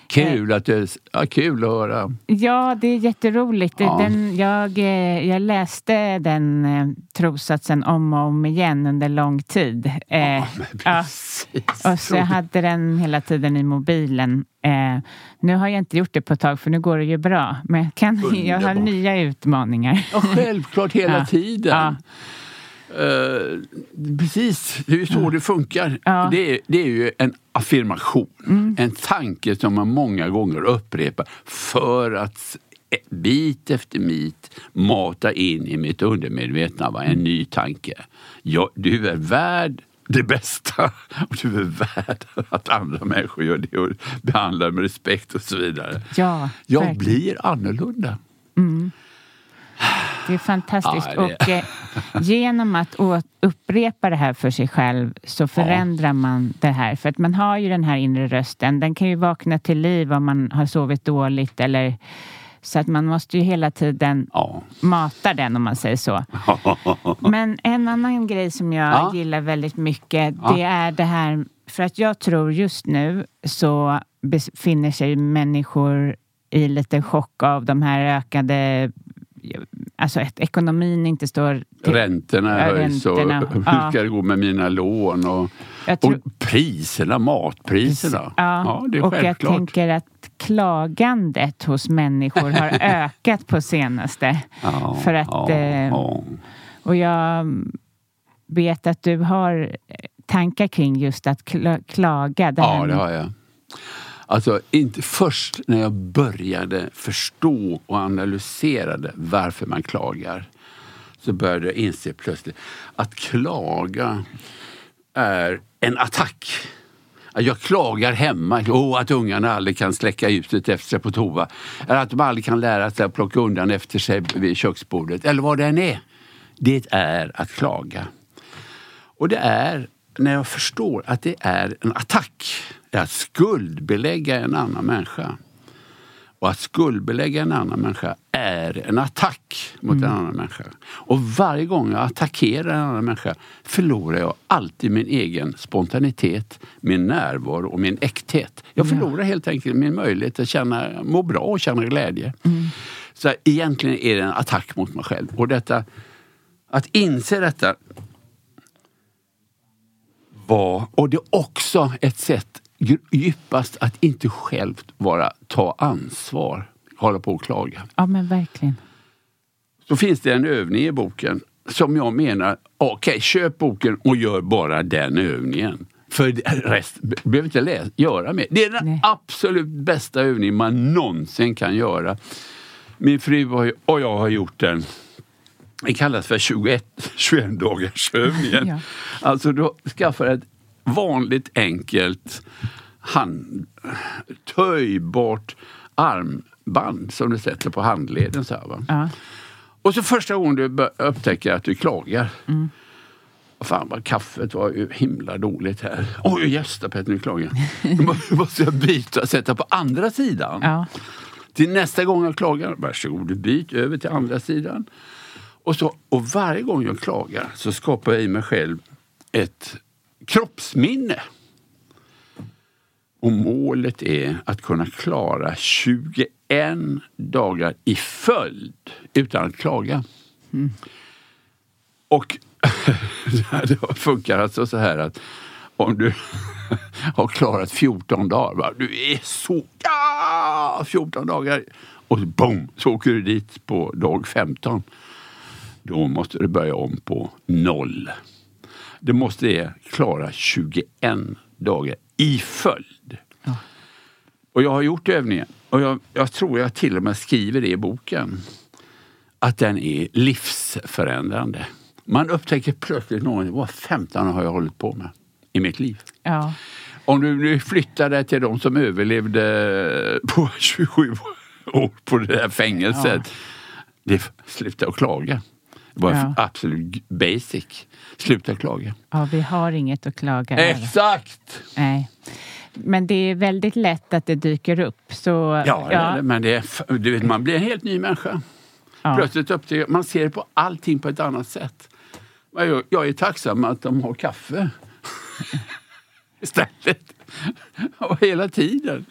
Kul att, det, ja, kul att höra. Ja, det är jätteroligt. Ja. Den, jag, eh, jag läste den eh, trossatsen om och om igen under lång tid. Eh, ja. Precis. Och så jag hade den hela tiden i mobilen. Eh, nu har jag inte gjort det på ett tag för nu går det ju bra. Men jag, kan, jag har nya utmaningar. Ja, självklart hela Ja. tiden. Eh, precis, det är ju så det funkar. Ja. Mm. Det, är, det är ju en affirmation. En tanke som man många gånger upprepar för att eh, bit efter bit mata in i mitt undermedvetna va? en ny tanke. Ja, du är värd det bästa och du är värd att andra människor gör det och behandlar med respekt och så vidare. Ja, Jag verkligen. blir annorlunda. Det är fantastiskt. Ja, det- Och eh, genom att upprepa det här för sig själv så förändrar man det här. För att man har ju den här inre rösten. Den kan ju vakna till liv om man har sovit dåligt eller så att man måste ju hela tiden Ja. mata den om man säger så. Men en annan grej som jag Ja. gillar väldigt mycket Ja. det är det här för att jag tror just nu så befinner sig människor i lite chock av de här ökade Alltså att ekonomin inte står... Räntorna Ja, höjs och hur Ja. ska det gå med mina lån? Och, Jag tror- och priserna, matpriserna. Ja, det är och jag självklart. tänker att klagandet hos människor har ökat på senaste. Ja, för att, ja, eh, ja. Och jag vet att du har eh, tankar kring just att kla- klaga. Det här Ja, det har jag. Alltså, inte först när jag började förstå och analysera varför man klagar så började jag inse plötsligt att klaga är en attack. Att Jag klagar hemma, oh, att ungarna aldrig kan släcka ljuset efter sig på toa. Eller att de aldrig kan lära sig att plocka undan efter sig vid köksbordet. Eller vad det än är. Det är att klaga. Och det är när jag förstår att det är en attack. Att skuldbelägga en annan människa. Och att skuldbelägga en annan människa är en attack mot en annan människa. Och varje gång jag attackerar en annan människa förlorar jag alltid min egen spontanitet, min närvaro och min äkthet. Jag förlorar helt enkelt min möjlighet att känna, må bra och känna glädje. Så egentligen är det en attack mot mig själv. Och detta, att inse detta var, och det är också ett sätt djupast att inte självt vara, ta ansvar, hålla på och klaga. Ja, men verkligen. Så finns det en övning i boken som jag menar, okej köp boken och gör bara den övningen. För det- rest be- behöver inte läsa, göra mer. Det är den Nej. absolut bästa övningen man någonsin kan göra. Min fru och jag har gjort den. Det kallas för 21, 21 dagars övningen. Ja. Alltså du skaffar ett vanligt enkelt hand, töjbart armband som du sätter på handleden. Så här? Ja. Och så första gången du upptäcker att du klagar. Fan vad kaffet var ju himla dåligt här. Oj gästapet, nu klagar jag. Då må- måste jag byta och sätta på andra sidan. Ja. Till nästa gång jag klagar, varsågod byt över till andra sidan. Och, så, och varje gång jag klagar så skapar jag i mig själv ett kroppsminne. Och målet är att kunna klara 21 dagar i följd utan att klaga. Och det funkar alltså så här att om du har klarat 14 dagar, va? du är så... Ja, 14 dagar! Och boom, så åker du dit på dag 15. Då måste du börja om på noll. Du måste klara 21 dagar i följd. Och jag har gjort övningen och jag, jag tror jag till och med skriver det i boken. Att den är livsförändrande. Man upptäcker plötsligt något, vad 15 har jag hållit på med i mitt liv? Ja. Om du nu flyttar dig till de som överlevde på 27 år på det där fängelset. Det, sluta att klaga. Var Ja. absolut basic. Sluta klaga. ja, vi har inget att klaga över. Exakt! Nej. Men det är väldigt lätt att det dyker upp. Så, Ja, är det, men det du vet, man blir en helt ny människa. Ja. Plötsligt upptäcker man ser på allting på ett annat sätt. Jag, jag är tacksam att de har kaffe istället. Och hela tiden.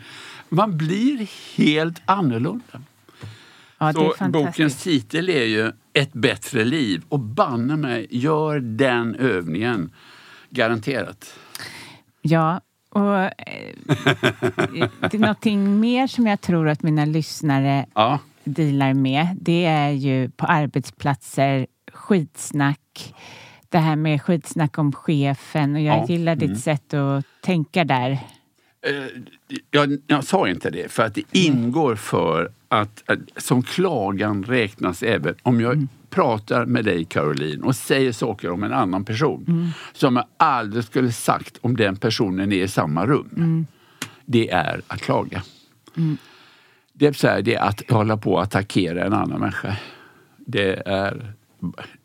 Man blir helt annorlunda. Ja, Så bokens titel är ju Ett bättre liv. Och banne mig, gör den övningen. Garanterat. Ja, och eh, det är någonting mer som jag tror att mina lyssnare Ja. dealar med. Det är ju på arbetsplatser, skitsnack. Det här med skitsnack om chefen och jag Ja, gillar ditt mm. sätt att tänka där. Eh, jag, jag sa inte det för att det ingår för att, att som klagan räknas även om jag pratar med dig Caroline och säger saker om en annan person som jag aldrig skulle sagt om den personen är i samma rum. Det är att klaga. Det, är så här, det är att hålla på att attackera en annan människa. Det är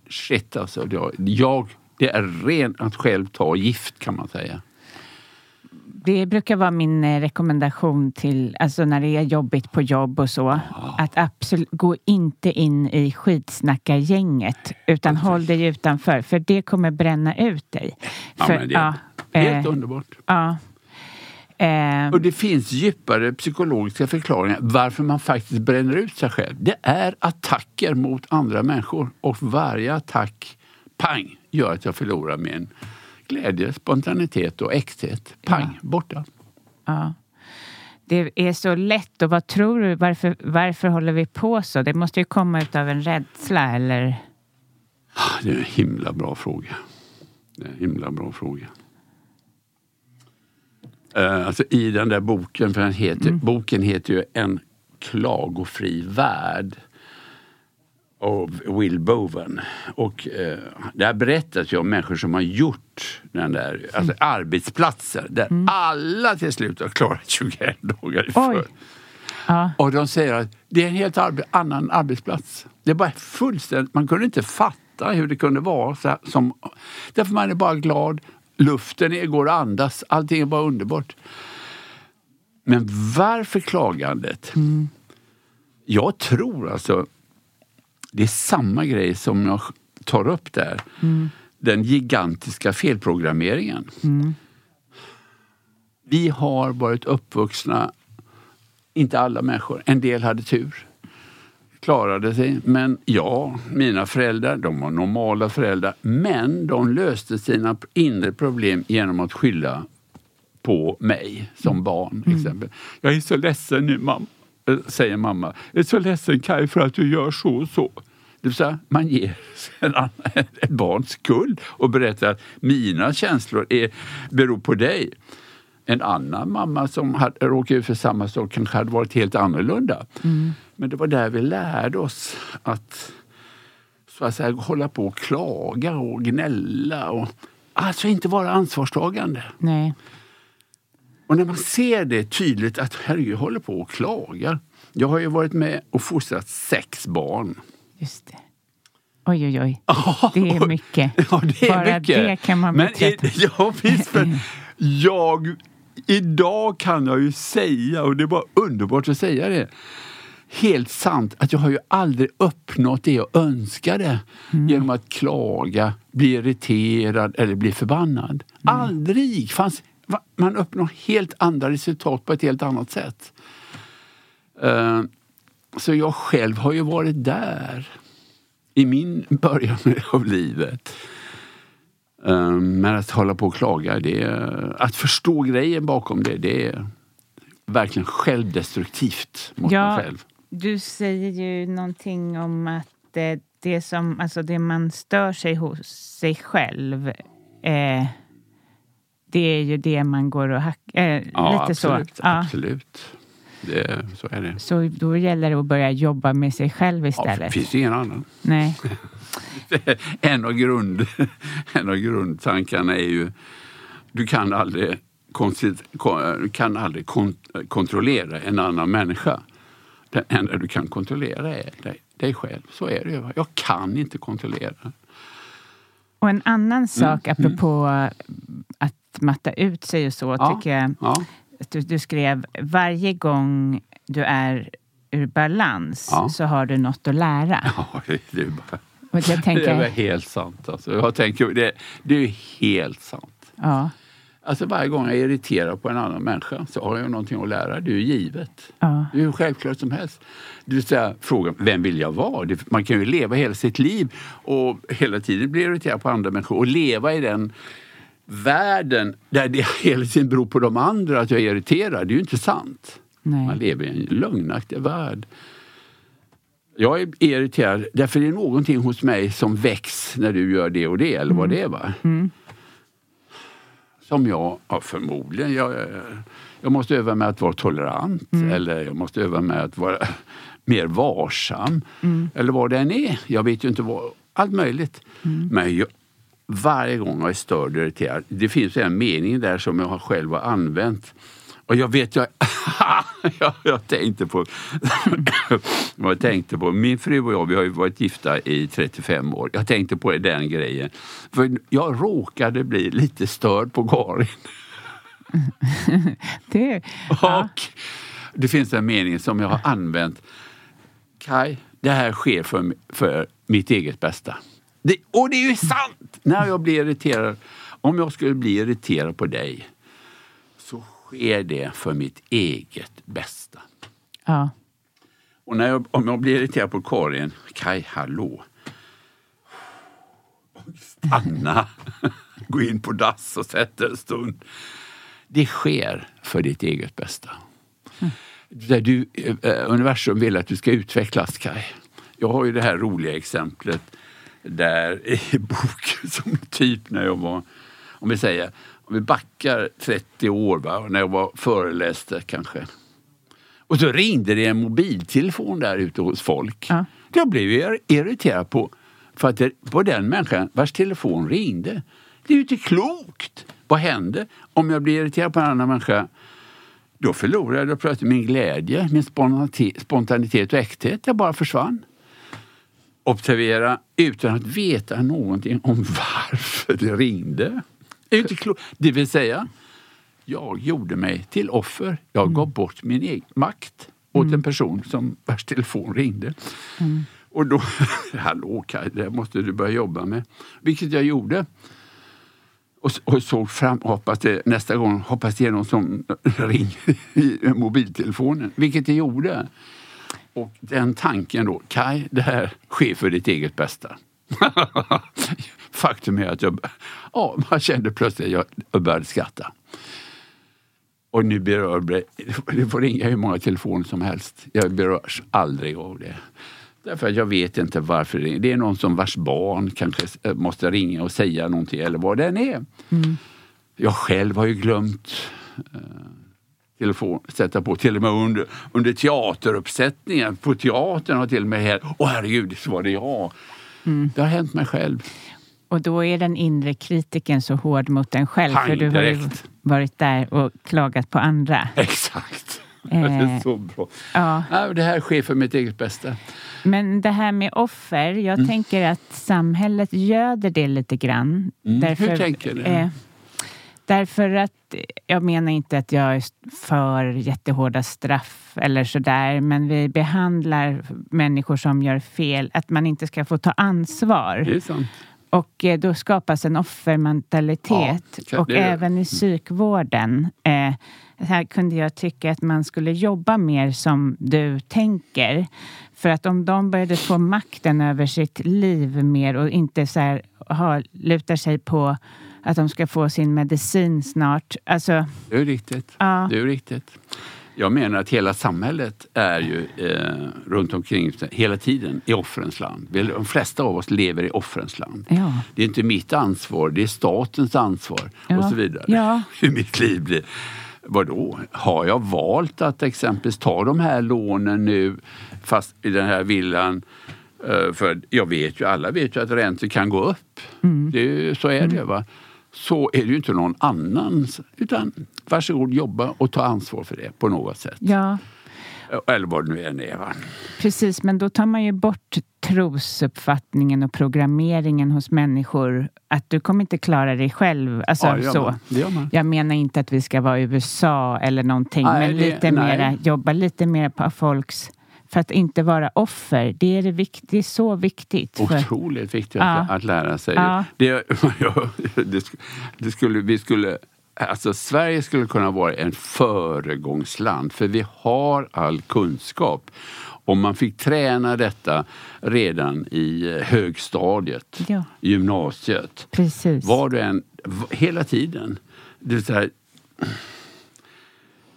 shit alltså. Jag, det är rent att själv ta gift kan man säga. Det brukar vara min eh, rekommendation till, alltså när det är jobbigt på jobb och så, att absolut gå inte in i skitsnackargänget utan håll dig utanför för det kommer bränna ut dig. Ja, För- det är helt eh, underbart. Ja. Eh, Och det finns djupare psykologiska förklaringar varför man faktiskt bränner ut sig själv. Det är attacker mot andra människor och varje attack, pang, gör att jag förlorar min glädje, spontanitet och äkthet. Pang, borta. ja. Det är så lätt och vad tror du, varför, varför håller vi på så? Det måste ju komma ut av en rädsla eller? Det är en himla bra fråga. Det är en himla bra fråga. Eh, alltså i den där boken, för den heter, boken heter ju En klagofri värld av Will Bowen. Och eh, där berättas ju om människor som har gjort den där, alltså arbetsplatser där alla till slut har klarat 21 dagar i. Ja. Och de säger att det är en helt arbe- annan arbetsplats. Det är bara fullständigt, man kunde inte fatta hur det kunde vara. Så här, som, därför man är bara glad, luften är, går att andas, allting är bara underbart. Men varför klagandet? Jag tror alltså, det är samma grej som jag tar upp där. Den gigantiska felprogrammeringen. Vi har varit uppvuxna inte alla människor. En del hade tur. Klarade sig. Men ja, mina föräldrar, de var normala föräldrar. Men de löste sina inre problem genom att skylla på mig som barn. Exempel. Jag är så ledsen nu, mamma, säger mamma. Jag är så ledsen Kaj för att du gör så och så. Det vill säga, man ger ett barn skuld och berättar att mina känslor är, beror på dig. En annan mamma som hade, råkat ut för samma sak kanske hade varit helt annorlunda. Men det var där vi lärde oss att så att säga, hålla på och klaga och gnälla. Och, alltså inte vara ansvarstagande. Nej. Och när man ser det tydligt att herregud, jag håller på och klagar. Jag har ju varit med och fostrat sex barn. Just det. Oj, oj, oj. Det är mycket. Ja, det är Bara mycket. det kan man Men bli trött i- Ja, visst. Men jag, idag kan jag ju säga, och det är bara underbart att säga det, helt sant att jag har ju aldrig uppnått det jag önskade genom att klaga, bli irriterad eller bli förbannad. Aldrig! Fanns, man uppnår helt andra resultat på ett helt annat sätt. Eh, så jag själv har ju varit där i min början av livet. Eh, Men att hålla på och klaga, det att förstå grejen bakom det, det är verkligen självdestruktivt mot Ja. mig själv. Du säger ju någonting om att eh, det, som, alltså det man stör sig hos sig själv eh, det är ju det man går och hackar. Eh, Ja, lite absolut. så. Ja. absolut. Det, så är det. Så då gäller det att börja jobba med sig själv Ja, istället. det finns ingen annan. Nej. en, av grund, en av grundtankarna är ju du kan aldrig, kan aldrig kon, kontrollera en annan människa. Den enda du kan kontrollera är dig, dig själv. Så är det ju. Jag kan inte kontrollera. Och en Mm, annan sak apropå att matta ut sig och så Ja. tycker jag Ja, du, du skrev varje gång du är ur balans Ja. så har du något att lära. ja det, är bara, Och jag det är tänker, helt sant. Alltså. Jag tänker, det, det är helt sant. ja, Alltså varje gång jag är irriterad på en annan människa så har jag någonting att lära. Det är ju givet. ja, Det är ju självklart som helst. Det vill säga frågan, vem vill jag vara? Man kan ju leva hela sitt liv och hela tiden bli irriterad på andra människor och leva i den världen där det hela tiden beror på de andra att jag är irriterad. Det är ju inte sant. Man nej. lever i en lögnaktig värld. Jag är irriterad därför det är någonting hos mig som väcks när du gör det och det eller vad det är. Va? Som jag, ja, förmodligen, jag, jag måste öva mig att vara tolerant eller jag måste öva mig att vara mer varsam. Eller vad det än är. Jag vet ju inte vad, allt möjligt. Men jag, varje gång jag är störd och irriterad, det finns en mening där som jag har själv har använt. Och jag vet, jag, jag, jag tänkte på, jag tänkte på, min fru och jag vi har ju varit gifta i 35 år. Jag tänkte på den grejen. För jag råkade bli lite störd på Karin. Det, ja. Och det finns en mening som jag har använt. Kai, det här sker för, för mitt eget bästa. Det, och det är ju sant! När jag blir irriterad, om jag skulle bli irriterad på dig sker det för mitt eget bästa. ja. Och när jag, om jag blir irriterad på Karin, Kai, hallå. Stanna, gå in på dass och sätta en stund. Det sker för ditt eget bästa. Där du, eh, universum vill att du ska utvecklas, Kai. Jag har ju det här roliga exemplet. där i boken som typ när jag var, om vi säger, om vi backar 30 år, va, när jag var föreläste kanske. Och så ringde det en mobiltelefon där ute hos folk. Ja. Jag blev ju irriterad på, för att det, på den människan vars telefon ringde. Det är ju inte klokt! Vad händer om jag blir irriterad på en annan människa? Då förlorade jag plötsligt min glädje, min spontanitet, spontanitet och äkthet. Jag bara försvann. Observera utan att veta någonting om varför det ringde. Inte klokt. det vill säga, jag gjorde mig till offer. Jag gav bort min egen makt åt en person som vars telefon ringde. Och då, hallå Kaj, det måste du börja jobba med. Vilket jag gjorde. Och, och såg fram, hoppas det, nästa gång hoppas det är någon som ringer i mobiltelefonen. Vilket det gjorde. Och den tanken då, Kaj, det här sker för ditt eget bästa. Faktum är att jag, ja, man kände plötsligt att jag började skratta. Och nu berör det, det får ringa hur många telefoner som helst. Jag berörs aldrig av det. Därför att jag vet inte varför det Det är någon som vars barn kanske måste ringa och säga någonting eller vad den är. Jag själv har ju glömt eh, telefon, sätta på till och med under, under teateruppsättningen. På teatern har till och med här, åh herregud, så var det jag. Det har hänt mig själv. Och då är den inre kritiken så hård mot en själv. Pang, för du har ju varit där och klagat på andra. Exakt. Eh, det är så bra. Ja. Ja, det här sker för mitt eget bästa. Men det här med offer, jag Mm. tänker att samhället göder det lite grann. Mm. Hur tänker du? Eh, därför att, jag menar inte att jag är för jättehårda straff eller sådär, men vi behandlar människor som gör fel, att man inte ska få ta ansvar. Det är sant. Och eh, då skapas en offermentalitet. Ja, och även i psykvården. Eh, här kunde jag tycka att man skulle jobba mer som du tänker. För att om de började få makten över sitt liv mer och inte så här, ha, lutar sig på att de ska få sin medicin snart. Alltså, Det är riktigt. Ja. Det är riktigt. Jag menar att hela samhället är ju eh, runt omkring hela tiden i offrens land. De flesta av oss lever i offrens land. ja. Det är inte mitt ansvar, det är statens ansvar Ja. och så vidare. Ja. Hur mitt liv blir. Vadå? Har jag valt att exempelvis ta de här lånen nu fast i den här villan eh, för jag vet ju, alla vet ju att räntor kan gå upp. Mm. Det är, ju- så är det. va. Så är det ju inte någon annans. Utan varsågod jobba och ta ansvar för det på något sätt. ja, Eller vad det nu än är. Va? precis. Men då tar man ju bort trosuppfattningen och programmeringen hos människor. Att du kommer inte klara dig själv. Alltså, Ja, det så. man. Det. Jag menar inte att vi ska vara i USA eller någonting, Nej, men det- lite nej. mera, jobba lite mer på folks... För att inte vara offer, det är, det vikt, det är så viktigt. För, Otroligt viktigt Ja. att, att lära sig. Ja. Det, ja, det, det skulle, vi skulle, alltså Sverige skulle kunna vara en föregångsland för vi har all kunskap. Om man fick träna detta redan i eh, högstadiet, Ja. gymnasiet, precis. var du än, hela tiden. Det så här,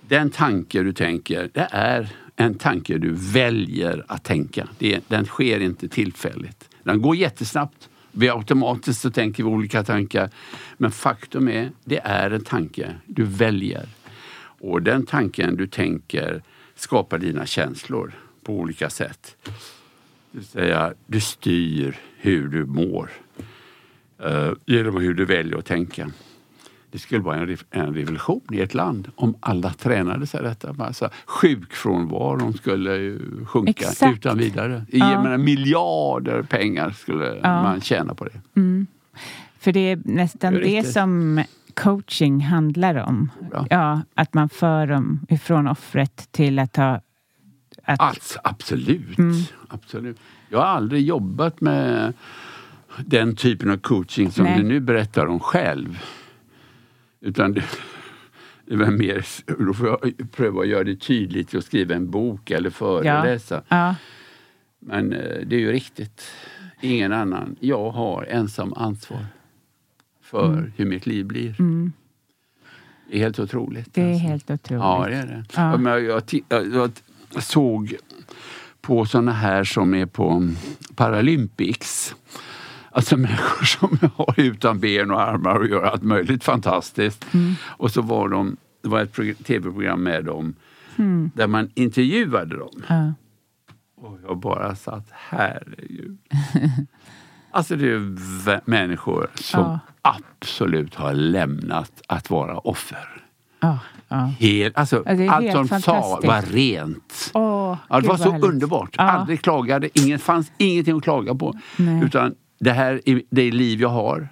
den tanke du tänker, det är en tanke du väljer att tänka. Det den sker inte tillfälligt. Den går jättesnabbt. Vi automatiskt så tänker vi olika tankar. Men faktum är, det är en tanke du väljer. Och den tanken du tänker skapar dina känslor på olika sätt. Det vill säga, du styr hur du mår eh, genom hur du väljer att tänka. Det skulle vara en, rev- en revolution i ett land om alla tränade sig detta. Alltså, sjukfrånvaron skulle ju sjunka Exakt. utan vidare. Ja. Jag menar, miljarder pengar skulle man tjäna på det. För det är nästan Det är det, som coaching handlar om. Ja. Ja, att man för dem ifrån offret till att ha... Att, Alltså, absolut. Mm. absolut. Jag har aldrig jobbat med den typen av coaching som Nej. du nu berättar om själv. Utan det, det var mer, då får jag pröva att göra det tydligt och skriva en bok eller föreläsa. ja, Men eh, det är ju riktigt. Ingen annan. Jag har ensam ansvar för Mm. hur mitt liv blir. Det är helt otroligt. det är alltså. helt otroligt. Ja, det är det. Ja. Ja. Men jag, jag, jag såg på såna här som är på Paralympics. Alltså människor som har utan ben och armar och gör allt möjligt fantastiskt. Och så var de, det var ett prog- tv-program med dem där man intervjuade dem. Ja. Och jag bara satt, herregud. alltså det är människor som Ja. absolut har lämnat att vara offer. Ja, ja. Helt, alltså, Ja, det allt helt de sa var rent. Åh, det var så härligt. underbart. Aldrig klagade, ingen, fanns ingenting att klaga på. Nej. Utan det här är det liv jag har.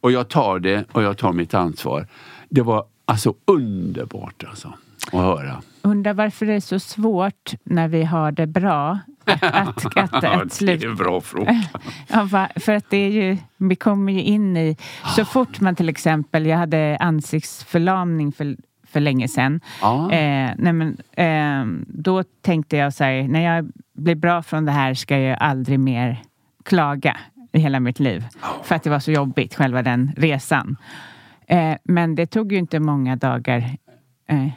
Och jag tar det och jag tar mitt ansvar. Det var alltså underbart alltså, att höra. Undrar varför det är så svårt när vi har det bra att, att, att, Ja, att det är en bra fråga. Ja, för att det är ju, vi kommer ju in i, så fort man till exempel, jag hade ansiktsförlamning för, för länge sedan. Ja. Eh, nej men, eh, då tänkte jag så här, när jag blir bra från det här ska jag aldrig mer klaga i hela mitt liv. För att det var så jobbigt, själva den resan. Eh, men det tog ju inte många dagar. Eh,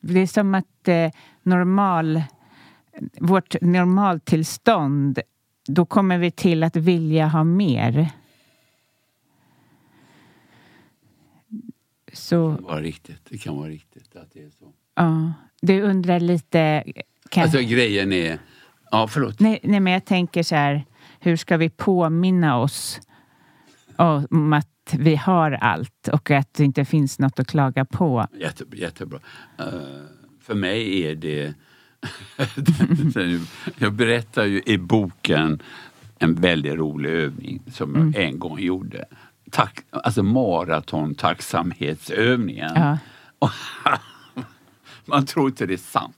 det är som att eh, normal, vårt normaltillstånd, då kommer vi till att vilja ha mer. Så Det kan vara riktigt. Det kan vara riktigt att det är så. ja, du undrar lite... Kan, Alltså grejen är... Ja, förlåt. nej, nej, men jag tänker så här, hur ska vi påminna oss om att vi har allt och att det inte finns något att klaga på? Jätte, jättebra. Eh, för mig är det... jag berättar ju i boken en väldigt rolig övning som Mm. jag en gång gjorde. Tack, alltså maratontacksamhetsövningen. Ja. Man tror inte det är sant.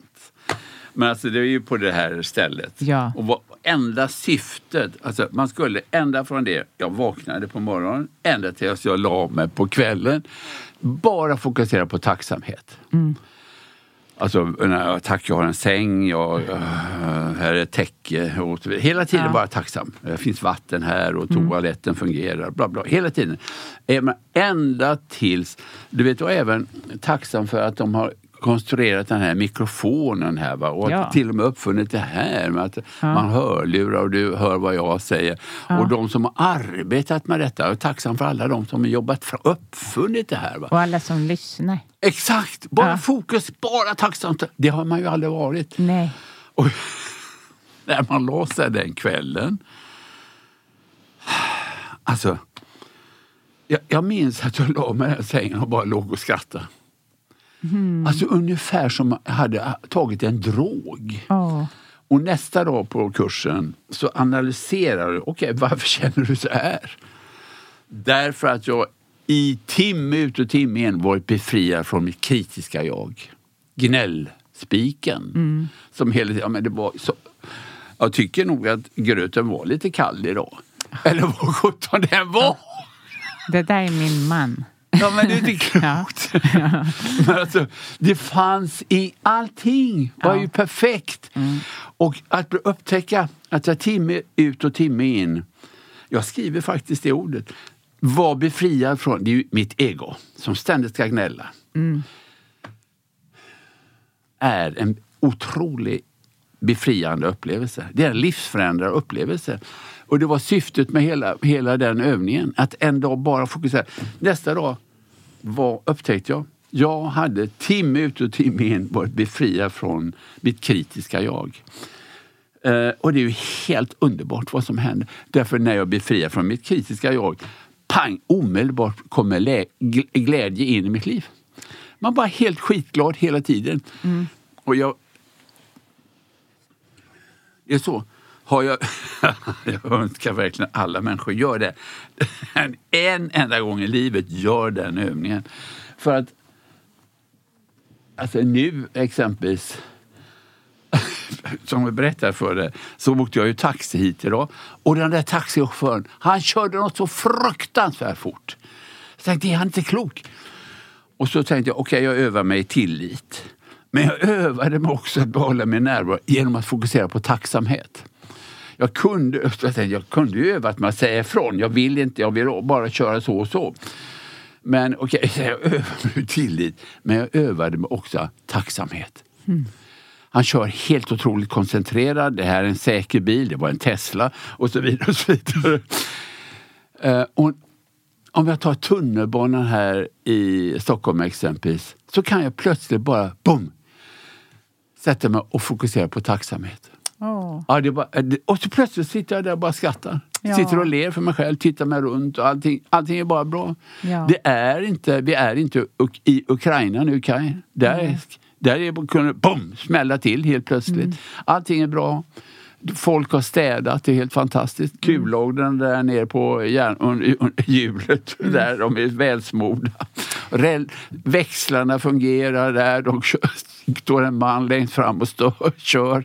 Men alltså det är ju på det här stället. Ja. Och vad, enda syftet, alltså man skulle ända från det jag vaknade på morgonen ända tills jag la mig på kvällen bara fokusera på tacksamhet. Alltså, när- tack jag har en säng, jag, eh, här är ett täcke. Och. Hela tiden Ja. bara tacksam. Det finns vatten här och toaletten fungerar. Bla, bla. Hela tiden. Man ända tills... Du vet, och även tacksam för att de har konstruerat den här mikrofonen här. Va? Och Ja. till och med uppfunnit det här med att man hörlurar och du hör vad jag säger. Och de som har arbetat med detta, jag är tacksam för alla de som har jobbat fram, uppfunnit det här. Va? Och alla som lyssnar. Exakt! Bara Ja. fokus, bara tacksamt. Det har man ju aldrig varit. Nej. Och när man la sig den kvällen. Alltså, jag, jag minns att jag la mig i sängen och bara låg och skrattade. Alltså ungefär som jag hade tagit en drog. Åh. Och nästa dag på kursen så analyserar du, okej varför känner du så här? Därför att jag i timme ut och timme in varit befriad från mitt kritiska jag. Gnällspiken. Som hela tiden, ja, men det var så, jag tycker nog att gröten var lite kall idag. Eller vad sjutton den var! Det där är min man. Ja men det är inte klokt. men alltså, det fanns i allting. var ju perfekt. Och att upptäcka att jag timme ut och timme in, jag skriver faktiskt det ordet, var befriad från, det är ju mitt ego som ständigt ska gnälla. Är en otrolig befriande upplevelse. Det är en livsförändrande upplevelse. Och det var syftet med hela, hela den övningen. Att en dag bara fokusera. Nästa dag var, upptäckte jag, jag hade timme ut och timme in varit befriad från mitt kritiska jag. Eh, och det är ju helt underbart vad som händer. Därför när jag befriar från mitt kritiska jag, pang, omedelbart kommer lä- gl- glädje in i mitt liv. Man var helt skitglad hela tiden. Och jag... Det är så. Har jag, jag önskar verkligen alla människor gör det. En, enda gång i livet, gör den övningen. För att Alltså nu exempelvis som jag berättade för dig, så åkte jag ju taxi hit idag. Och den där taxichauffören, han körde något så fruktansvärt fort. Jag tänkte, är han inte klok? Och så tänkte jag, okej jag övar mig i tillit. Men jag övade mig också att behålla min närvaro genom att fokusera på tacksamhet. Jag kunde, jag tänkte, jag kunde ju övat med att säga ifrån. Jag vill inte, jag vill bara köra så och så. Men okej, jag övade mig tillit. Men jag övade mig också tacksamhet. Han kör helt otroligt koncentrerad. Det här är en säker bil, det var en Tesla och så vidare. Och så vidare. Uh, och om jag tar tunnelbanan här i Stockholm exempelvis så kan jag plötsligt bara, boom, sätta mig och fokusera på tacksamhet. Ja, det bara, det- och så plötsligt sitter jag där och bara skrattar. Ja. Sitter och ler för mig själv, tittar mig runt och allting, allting är bara bra. Ja. Det är inte, vi är inte i Ukraina nu Kaj. Där, där är det boom, smälla till helt plötsligt. Mm. Allting är bra. Folk har städat, det är helt fantastiskt. Mm. Kullagren där nere på järn, under, under hjulet, Mm. där de är välsmorda. Räl, växlarna fungerar där, de kör, står en man längst fram och stör, kör.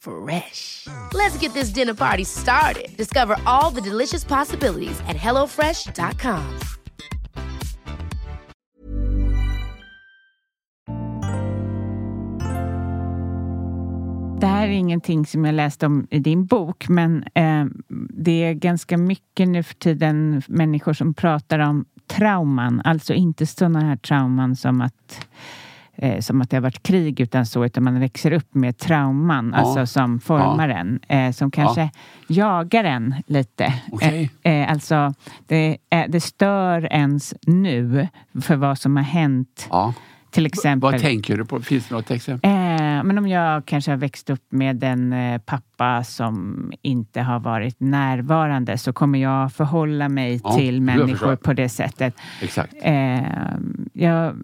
Fresh. Let's get this dinner party started. Discover all the delicious possibilities at hellofresh.com. Det här är ingenting som jag läste om i din bok, men eh, det är ganska mycket nu för tiden människor som pratar om trauman, alltså inte sådana här trauman som att eh, som att det har varit krig utan så, utan man växer upp med trauman, Ja. alltså som formar Ja. en, eh, som kanske jagar en lite. Okej. Eh, eh, alltså, det, eh, det stör ens nu för vad som har hänt. Ja. Till exempel. Vad tänker du på? Finns det något exempel? Eh, men om jag kanske har växt upp med en pappa som inte har varit närvarande så kommer jag förhålla mig Ja, till människor på det sättet. Exakt. Eh, jag,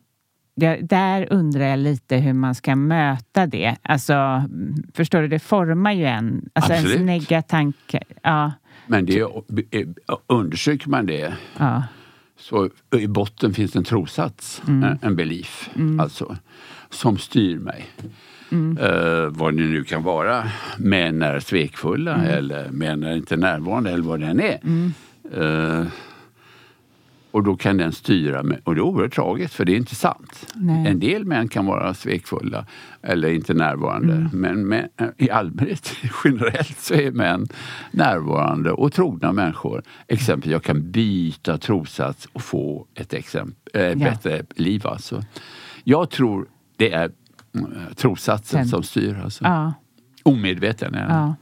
där undrar jag lite hur man ska möta det. Alltså, mm, förstår du, det formar ju en. Alltså ens Absolut. negativa tankar. Ja, Men det, undersöker man det ja, så i botten finns en trossats, en, en belief, alltså, som styr mig. Eh, vad det nu kan vara. Män är svekfulla eller män är inte närvarande eller vad det än är. Eh, och då kan den styra mig. Och det är oerhört tragiskt för det är inte sant. Nej. En del män kan vara svekfulla eller inte närvarande. Men män, i allmänhet, generellt, så är män närvarande och trogna människor. Exempel, jag kan byta trossats och få ett exempel, äh, bättre liv. Alltså. Jag tror det är mm, trossatsen Den- som styr. Alltså. ja, Omedveten ja.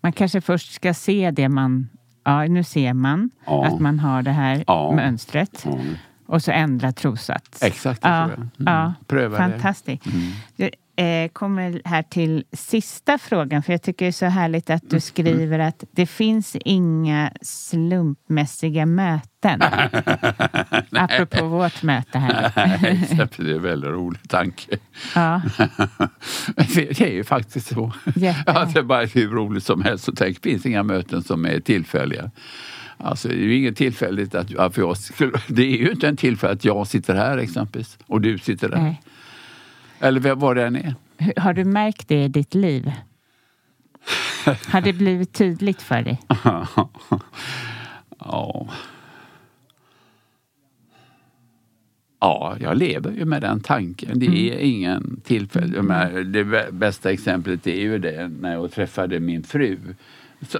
Man kanske först ska se det man... Ja, nu ser man Ja. att man har det här Ja. mönstret. Ja. Och så ändra trossats. Exakt, det ja, jag. Mm. Ja, Pröva det. Mm. Eh, kommer här till sista frågan, för jag tycker det är så härligt att Mm. du skriver att det finns inga slumpmässiga möten. Apropå vårt möte här. Det är en väldigt rolig tanke. Ja, Det är ju faktiskt så. Jätte. Ja, det är bara hur roligt som helst. Och tänk, det finns inga möten som är tillfälliga. Alltså, det är ju inget tillfälligt att, att jag skulle, det är ju inte en tillfälle att jag sitter här exempelvis och du sitter där. nej. Eller vad- det än är. Har du märkt det i ditt liv? Har det blivit tydligt för dig? ja. Ja, jag lever ju med den tanken. Det är ingen tillfälle. Jag menar, Det bä- bästa exemplet är ju det när jag träffade min fru. Så,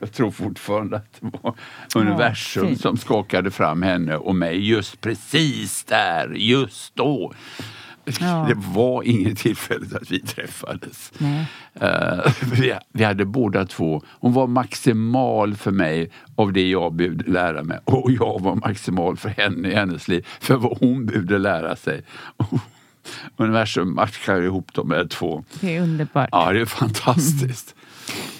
jag tror fortfarande att det var universum fint. som skakade fram henne och mig just precis där, just då. Ja. Det var inget tillfälle att vi träffades. Eh, vi, vi hade båda två, hon var maximal för mig av det jag behövde lära mig och jag var maximal för henne i hennes liv för vad hon behövde lära sig. Universum matchar ihop de här två. Det är underbart. Ja, det är fantastiskt.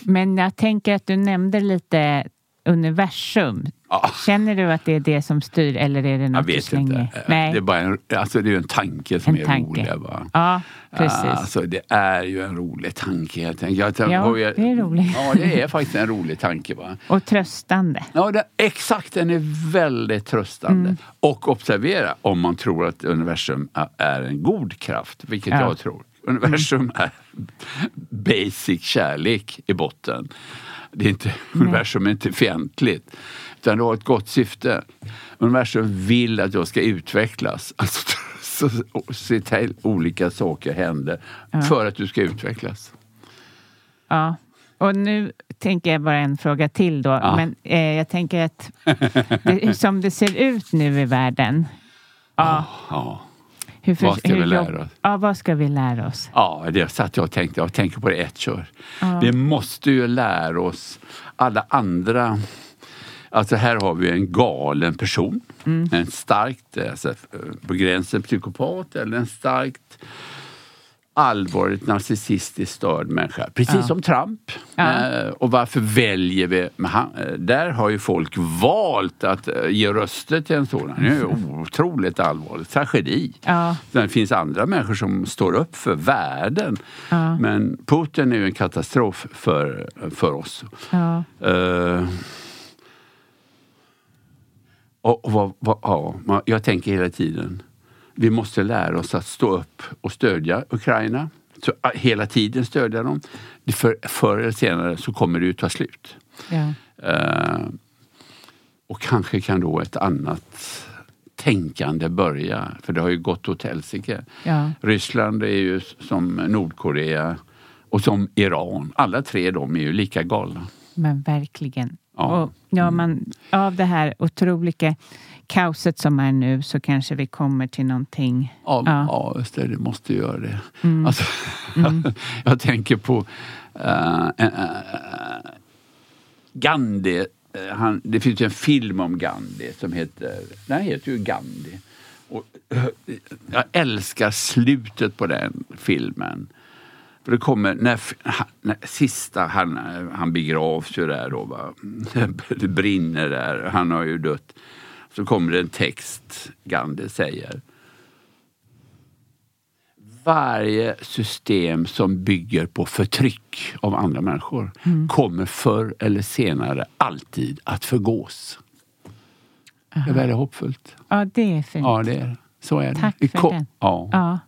Men jag tänker att du nämnde lite universum. Ja. Känner du att det är det som styr eller är det Jag något du vet slänger? inte. Nej. Det är bara en, alltså det är en tanke som En är tanke. rolig. Va? Ja, precis. Alltså, det är ju en rolig tanke helt enkelt. Jag Ja, jag- det är roligt. Ja, det är faktiskt en rolig tanke. Va? Och tröstande. Ja, det, exakt. Den är väldigt tröstande. Mm. Och observera om man tror att universum är en god kraft, vilket Ja. jag tror. Universum är basic kärlek i botten. Det är inte, universum är inte fientligt. Utan det har ett gott syfte. Universum vill att jag ska utvecklas. Alltså, så, se till olika saker händer för att du ska utvecklas. Ja. Och nu tänker jag bara en fråga till då. Ja. Men eh, jag tänker att det, som det ser ut nu i världen. Ja. Ja. Hur för- Vad ska vi hur lära jobb- oss? Ja, vad ska vi lära oss? Ja, det satt jag och tänkte. Jag tänker på det ett kör. Vi måste ju lära oss alla andra. Alltså här har vi en galen person. En starkt, alltså, på gränsen psykopat eller en starkt allvarligt narcissistiskt störd människa. Precis som Trump. Eh, och varför väljer vi... Han, eh, där har ju folk valt att eh, ge röster till en sådan. Det är ju otroligt allvarligt. Tragedi. Ja. Det finns andra människor som står upp för världen. Men Putin är ju en katastrof för, för oss. Ja. Eh, och, och vad, vad, ja, jag tänker hela tiden, vi måste lära oss att stå upp och stödja Ukraina. Så, äh, hela tiden stödja dem. För, förr eller senare så kommer det ju ta slut. Ja. Eh, och kanske kan då ett annat tänkande börja. För det har ju gått åt helsike. Ja. Ryssland är ju som Nordkorea och som Iran. Alla tre de är ju lika galna. Men verkligen. Ja. Och, ja, man, av det här otroliga kaoset som är nu så kanske vi kommer till någonting. Ja, Ja. ja. just det, det måste göra det. Alltså, jag tänker på eh, eh, Gandhi. Han, det finns ju en film om Gandhi som heter, den heter ju Gandhi. Och, jag älskar slutet på den filmen. För det kommer, när, när sista, han, han begravs ju där då. Va? Det brinner där, han har ju dött. Så kommer det en text, Gandhi säger. Varje system som bygger på förtryck av andra människor kommer förr eller senare alltid att förgås. Det är väldigt hoppfullt. Ja, det är fint. Ja, det är det. Så är det. Tack för den. Ja. Ja.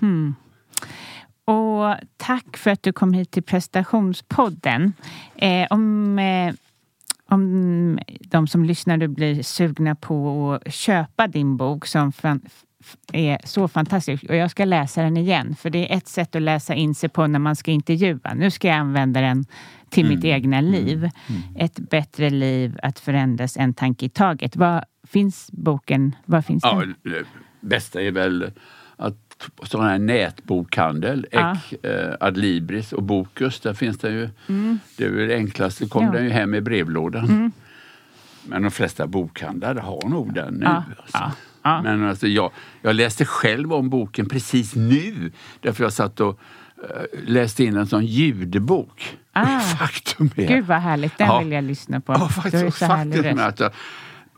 Hmm. Och tack för att du kom hit till prestationspodden. Eh, om, eh, om de som lyssnar nu blir sugna på att köpa din bok som är så fantastisk och jag ska läsa den igen för det är ett sätt att läsa in sig på när man ska intervjua. Nu ska jag använda den till mitt egna liv. Ett bättre liv att förändras en tanke i taget. Var finns boken? Var finns Ja, den? det bästa är väl att sån här nätbokhandel, Ja. Ek, eh, Adlibris och Bokus, där finns det ju. Det är väl det enklaste, kommer Ja. den ju hem i brevlådan. Men de flesta bokhandlare har nog den nu. Ja, Alltså. ja. Men alltså jag, jag läste själv om boken precis nu. Därför jag satt och eh, läste in en sån ljudbok. Ah. Faktum är... Gud vad härligt, den Ja. vill jag lyssna på. Ja, med röst. att jag,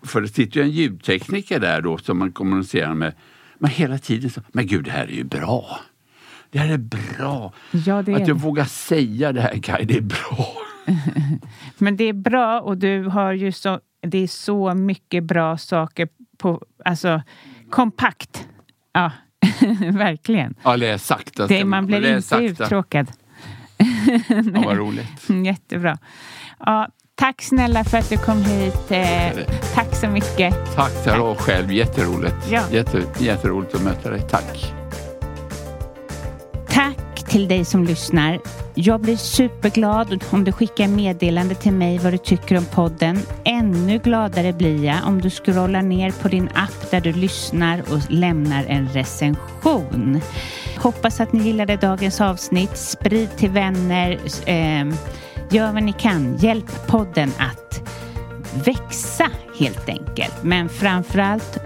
För det sitter ju en ljudtekniker där då som man kommunicerar med. Men hela tiden så, men gud det här är ju bra. Det här är bra. Ja, det är att du det. vågar säga det här Kaj, det är bra. Men det är bra och du har ju så, det är så mycket bra saker på, alltså kompakt. Ja, verkligen. Ja, läs sakta. Det, man blir inte sakta. uttråkad. Ja, vad roligt. Jättebra. Ja, tack snälla för att du kom hit. Eh, tack så mycket. Tack Tara själv, jätteroligt. Ja. Jätte, jätteroligt att möta dig. Tack. Tack till dig som lyssnar. Jag blir superglad om du skickar meddelande till mig vad du tycker om podden. Ännu gladare blir jag om du scrollar ner på din app där du lyssnar och lämnar en recension. Hoppas att ni gillade dagens avsnitt. Sprid till vänner. Eh, gör vad ni kan. Hjälp podden att växa helt enkelt. Men framförallt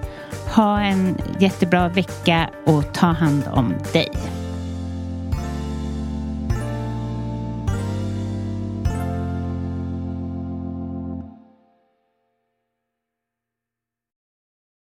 ha en jättebra vecka och ta hand om dig.